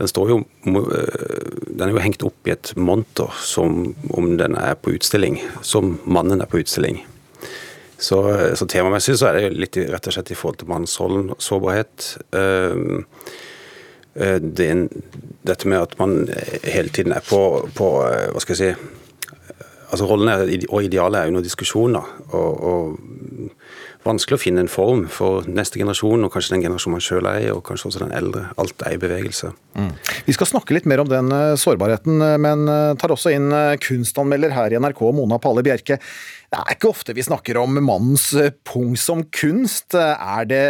Den, står jo, eh, den er jo hengt opp i et monter som om den er på utstilling, som mannen er på utstilling. Så, så temamessig så er det litt rett og slett i forhold til mannsrollen, sårbarhet. Uh, en, dette med at man hele tiden er på, på hva skal jeg si altså rollene og idealet er noen diskusjoner. Og, og vanskelig å finne en form for neste generasjon, og kanskje den generasjonen man sjøl er i, og kanskje også den eldre. Alt er i bevegelse. Mm. Vi skal snakke litt mer om den uh, sårbarheten, eh, men uh, tar også inn kunstanmelder her i NRK, Mona Palle Bjerke. Det er ikke ofte vi snakker om mannens pung som kunst. Er det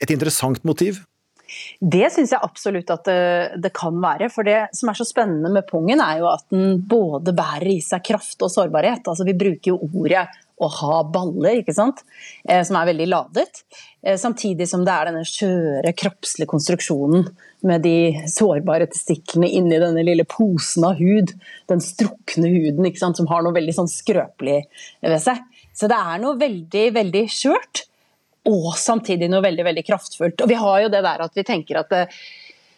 et interessant motiv? Det syns jeg absolutt at det, det, kan være. For det som er så spennende med pungen, er jo at den både bærer i seg kraft og sårbarhet. Altså Vi bruker jo ordet å ha baller, ikke sant? Eh, som er veldig ladet. Eh, samtidig som det er denne skjøre, kroppslige konstruksjonen med de sårbare testiklene inni denne lille posen av hud. Den strukne huden ikke sant? som har noe veldig sånn skrøpelig ved seg. Så det er noe veldig, veldig skjørt, og samtidig noe veldig, veldig kraftfullt. Og vi har jo det der at vi tenker at det,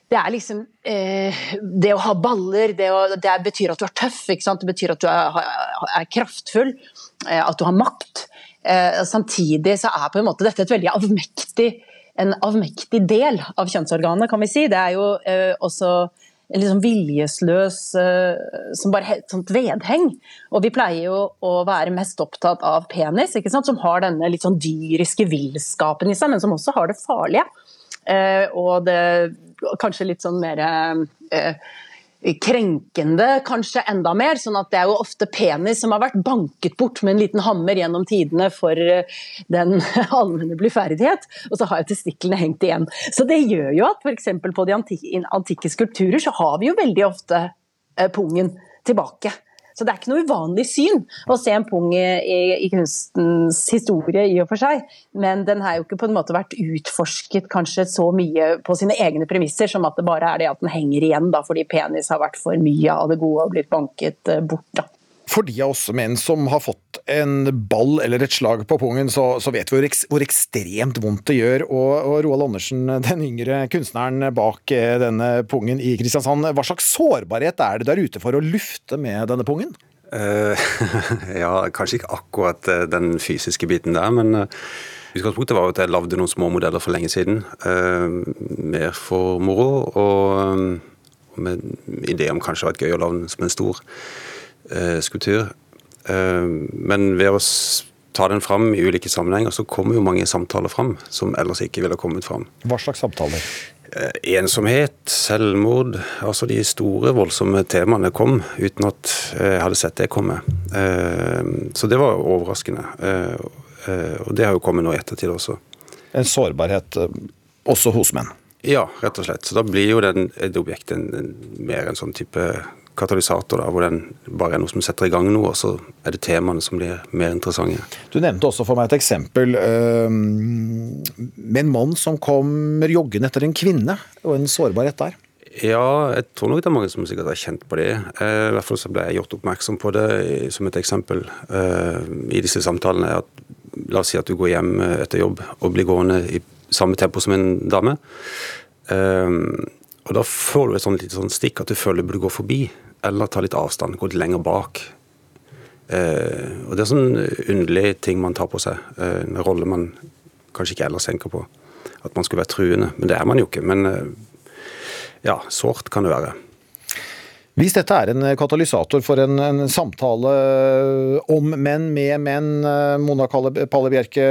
det er liksom eh, Det å ha baller, det, å, det, betyr at du er tøff, det betyr at du er, er kraftfull. Eh, at du har makt. Eh, samtidig så er på en måte dette et veldig avmektig, en avmektig del av kjønnsorganet, kan vi si. Det er jo eh, også en liksom viljesløs som bare et sånt vedheng. Og vi pleier jo å være mest opptatt av penis, som har denne litt sånn dyriske villskapen i seg, men som også har det farlige. Og det kanskje litt sånn mer krenkende, kanskje enda mer. sånn at det er jo ofte penis som har vært banket bort med en liten hammer gjennom tidene for eh, den *laughs* allmenne blyferdighet, og så har jo testiklene hengt igjen. Så det gjør jo at f.eks. på de antikke skulpturer så har vi jo veldig ofte eh, pungen tilbake. Så det er ikke noe uvanlig syn å se en pung i, i, kunstens historie i og for seg, men den har jo ikke på en måte vært utforsket kanskje så mye på sine egne premisser som at det bare er det at den henger igjen da, fordi penis har vært for mye av det gode og blitt banket eh, bort. da. For de av oss menn som har fått en ball eller et slag på pungen, så, så vet vi hvor, hvor, ekstremt vondt det gjør. Og, og, Roald Andersen, *laughs* den yngre kunstneren bak eh, denne pungen i Kristiansand, hva slags sårbarhet er det der ute for å lufte med denne pungen? Uh, *laughs* ja, kanskje ikke akkurat eh, den fysiske biten der, men Utgangspunktet var at jeg lagde noen små modeller for lenge siden. Uh, mer for moro, og med idé om kanskje det et gøy å lage som en stor uh, skulptur. Eh, men ved å ta den fram i ulike sammenhenger, så kommer jo mange samtaler fram som ellers ikke ville kommet fram. Hva slags samtaler? Eh, ensomhet, selvmord, altså de store, voldsomme temaene kom uten at jeg hadde sett det komme. Så det var overraskende. Og det har jo kommet nå i ettertid også. En sårbarhet også hos menn? Ja, rett og slett. Så da blir jo den, et objekt en, en, mer en sånn type katalysator, da, hvor den bare er noe som setter i gang noe, og så er det temaene som blir mer interessante. Du nevnte også for meg et eksempel øh, med en mann som kommer joggende etter en kvinne, og en sårbarhet der. Ja, jeg tror nok det er mange som sikkert har kjent på det. Eh, I hvert fall så ble jeg gjort oppmerksom på det som et eksempel eh, i disse samtalene. At, la oss si at du går hjem etter jobb og blir gående i samme tempo som en dame. Um, og Da får du et sånt, sånn stikk at du føler du burde gå forbi, eller ta litt avstand, gå litt lenger bak. Eh, og Det er sånn underlig ting man tar på seg, eh, en rolle man kanskje ikke ellers tenker på. At man skulle være truende, men det er man jo ikke. Men eh, ja, sårt kan det være. Hvis dette er en katalysator for en, en samtale om menn med menn, Mona Palle Bjerke,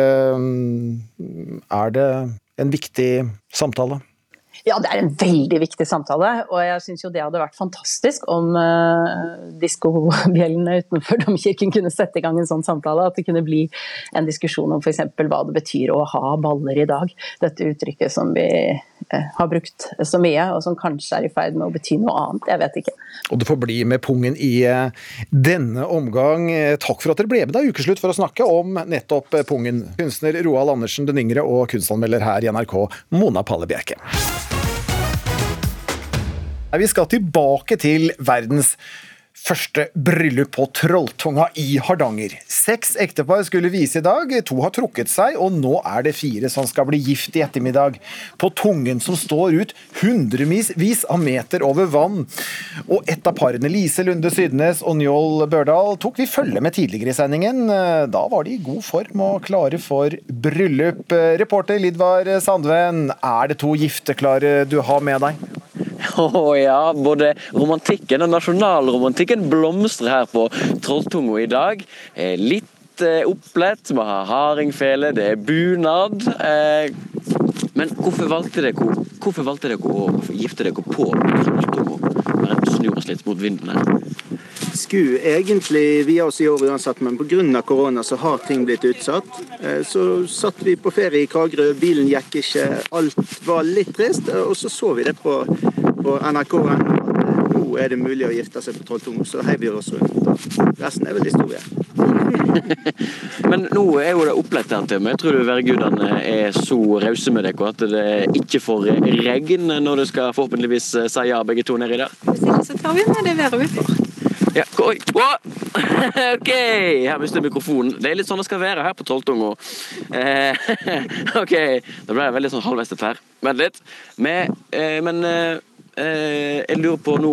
er det en viktig samtale? Ja, det er en veldig viktig samtale. Og jeg syns jo det hadde vært fantastisk om uh, diskobjellene utenfor domkirken kunne sette i gang en sånn samtale. At det kunne bli en diskusjon om f.eks. hva det betyr å ha baller i dag. Dette uttrykket som vi uh, har brukt så mye, og som kanskje er i ferd med å bety noe annet. Jeg vet ikke. Og det får bli med pungen i uh, denne omgang. Takk for at dere ble med da ukeslutt for å snakke om nettopp pungen. Kunstner Roald Andersen den yngre og kunstanmelder her i NRK, Mona Palle Bjerke. Vi skal tilbake til verdens første bryllup på Trolltunga i Hardanger. Seks ektepar skulle vise i dag, to har trukket seg, og nå er det fire som skal bli gift i ettermiddag. På tungen som står ut hundrevis av meter over vann. Og et av parene, Lise Lunde Sydnes og Njål Børdal, tok vi følge med tidligere i sendingen. Da var de i god form og klare for bryllup. Reporter Lidvar Sandven, er det to gifteklare du har med deg? *laughs* Å oh, ja, både romantikken og nasjonalromantikken blomstrer her på Trolltunga i dag. Eh, litt eh, opplett, vi har hardingfele, det er bunad. Eh, men hvorfor valgte dere, hvorfor valgte dere å gifte dere på Trolltunga? Bare snu oss litt mot vinden her skulle egentlig vie oss i år uansett, men pga. korona så har ting blitt utsatt. Så satt vi på ferie i Kragerø, bilen gikk ikke, alt var litt trist. Og så så vi det på på NRK.no nå er det mulig å gifte seg på Trolltunga, så heiv vi oss rundt. Resten er vel historie. *laughs* Men nå er jo det opplett her til meg. Tror du værgudene er så rause med dere at det ikke får regn når du skal forhåpentligvis si ja begge to nedi der? Hvis ikke så tar vi med det været vi får. Ja, oi, *laughs* OK! Her mistet jeg mikrofonen. Det er litt sånn det skal være her på Trolltunga. Eh, *laughs* OK. Da ble jeg veldig sånn halvveis til her. Vent litt. Men, eh, men eh, Eh, jeg lurer på nå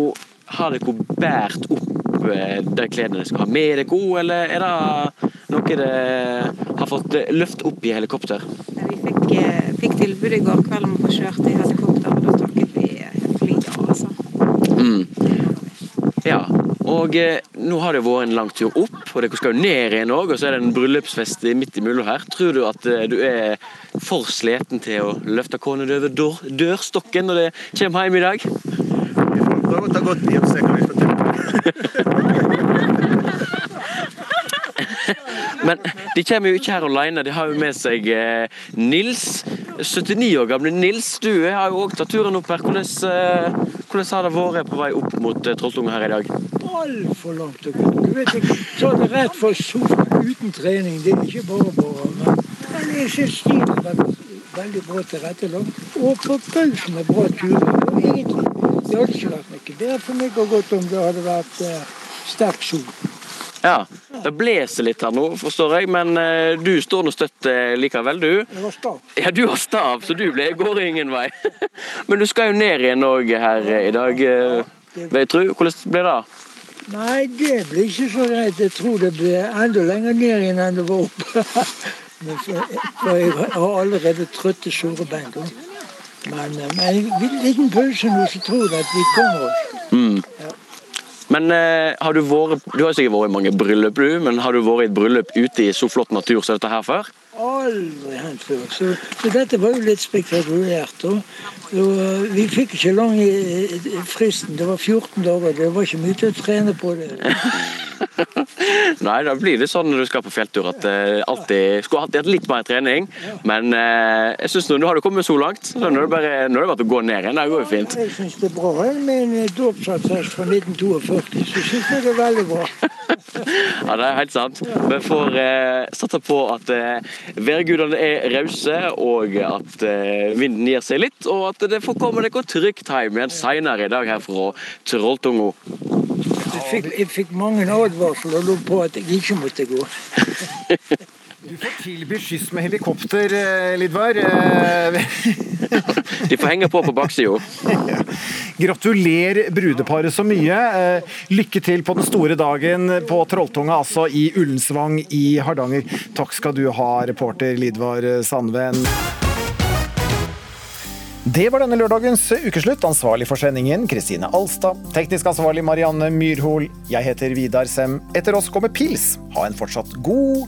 Har dere båret opp eh, de klærne dere skal ha med dere, eller er det noe dere har fått løft opp i helikopter? Vi fikk, eh, fikk tilbud i går kveld om å få kjørt i helikopter, og da takket vi flyet, altså. Mm. Ja, og eh, nå har det vært en lang tur opp, og dere skal jo ned igjen òg. Og så er det en bryllupsfest midt imellom her. Tror du at eh, du er for sliten til å løfte kona over dør, dørstokken når det kommer hjem i dag? Vi får prøve å ta godt i og se hva vi får til. *laughs* Men de kommer jo ikke her alene. De har jo med seg eh, Nils. 79 år gamle Nils, du har jo òg tatt turen opp her. Hvordan, eh, hvordan, har det vært på vei opp mot eh, Trolltunga her i dag? Altfor langt å gå. Du vet ikke, så er det rett for sofa uten trening. Det er ikke bare bare. Men, men jeg syns stilen vært veldig bra tilrettelagt. Og forbausende bra turer. Egentlig, det hadde ikke vært noe bedre for meg å gå om det hadde vært eh, sterk sol. Ja, Det blåser litt her nå, forstår jeg, men uh, du står nå støtt uh, likevel, du? Jeg har stav. Ja, du har stav, så du ble, går ingen vei. *laughs* men du skal jo ned igjen òg her uh, i dag, vil jeg tro. Hvordan blir det? Nei, det blir ikke så greit. Jeg tror det blir enda lenger ned igjen enn det var oppe. *laughs* for jeg har allerede trøtte, sure bein. Men med en liten pause nå, så tror jeg at vi kommer oss. Mm. Ja. Men eh, har du vært Du har sikkert vært i mange bryllup, du. Men har du vært i et bryllup ute i så flott natur som dette her før? Aldri hendt før. Så, så, dette var jo litt spektakulært. Og, og vi fikk ikke lang fristen. Det var 14 dager. Det var ikke mye til å trene på det. *laughs* Nei, da blir det sånn når du skal på fjelltur at uh, alltid skulle hatt litt mer trening. Men eh, jeg synes nå, har du kommet så langt. Så nå er det bare, nå er det bare å gå ned igjen. Det går jo fint. Jeg syns det er bra. Med en dåpsattest fra 1942 så syns jeg det er veldig bra. *laughs* ja, det er helt sant. Vi får eh, satse på at uh, værgudene er rause, og at uh, vinden gir seg litt, og at det får komme dere trygt hjem igjen senere i dag her fra Trolltunga. Jeg fikk, jeg fikk mange advarsler på at jeg ikke måtte gå. *laughs* Du får tilby skyss med helikopter, Lidvar. *laughs* De får henge på på baksida. Gratulerer brudeparet så mye. Lykke til på den store dagen på Trolltunga, altså i Ullensvang i Hardanger. Takk skal du ha, reporter Lidvar Sandven. Det var denne lørdagens ukeslutt. Ansvarlig for sendingen Kristine Alstad. Teknisk ansvarlig Marianne Myrhol. Jeg heter Vidar Sem. Etter oss kommer Pils. Ha en fortsatt god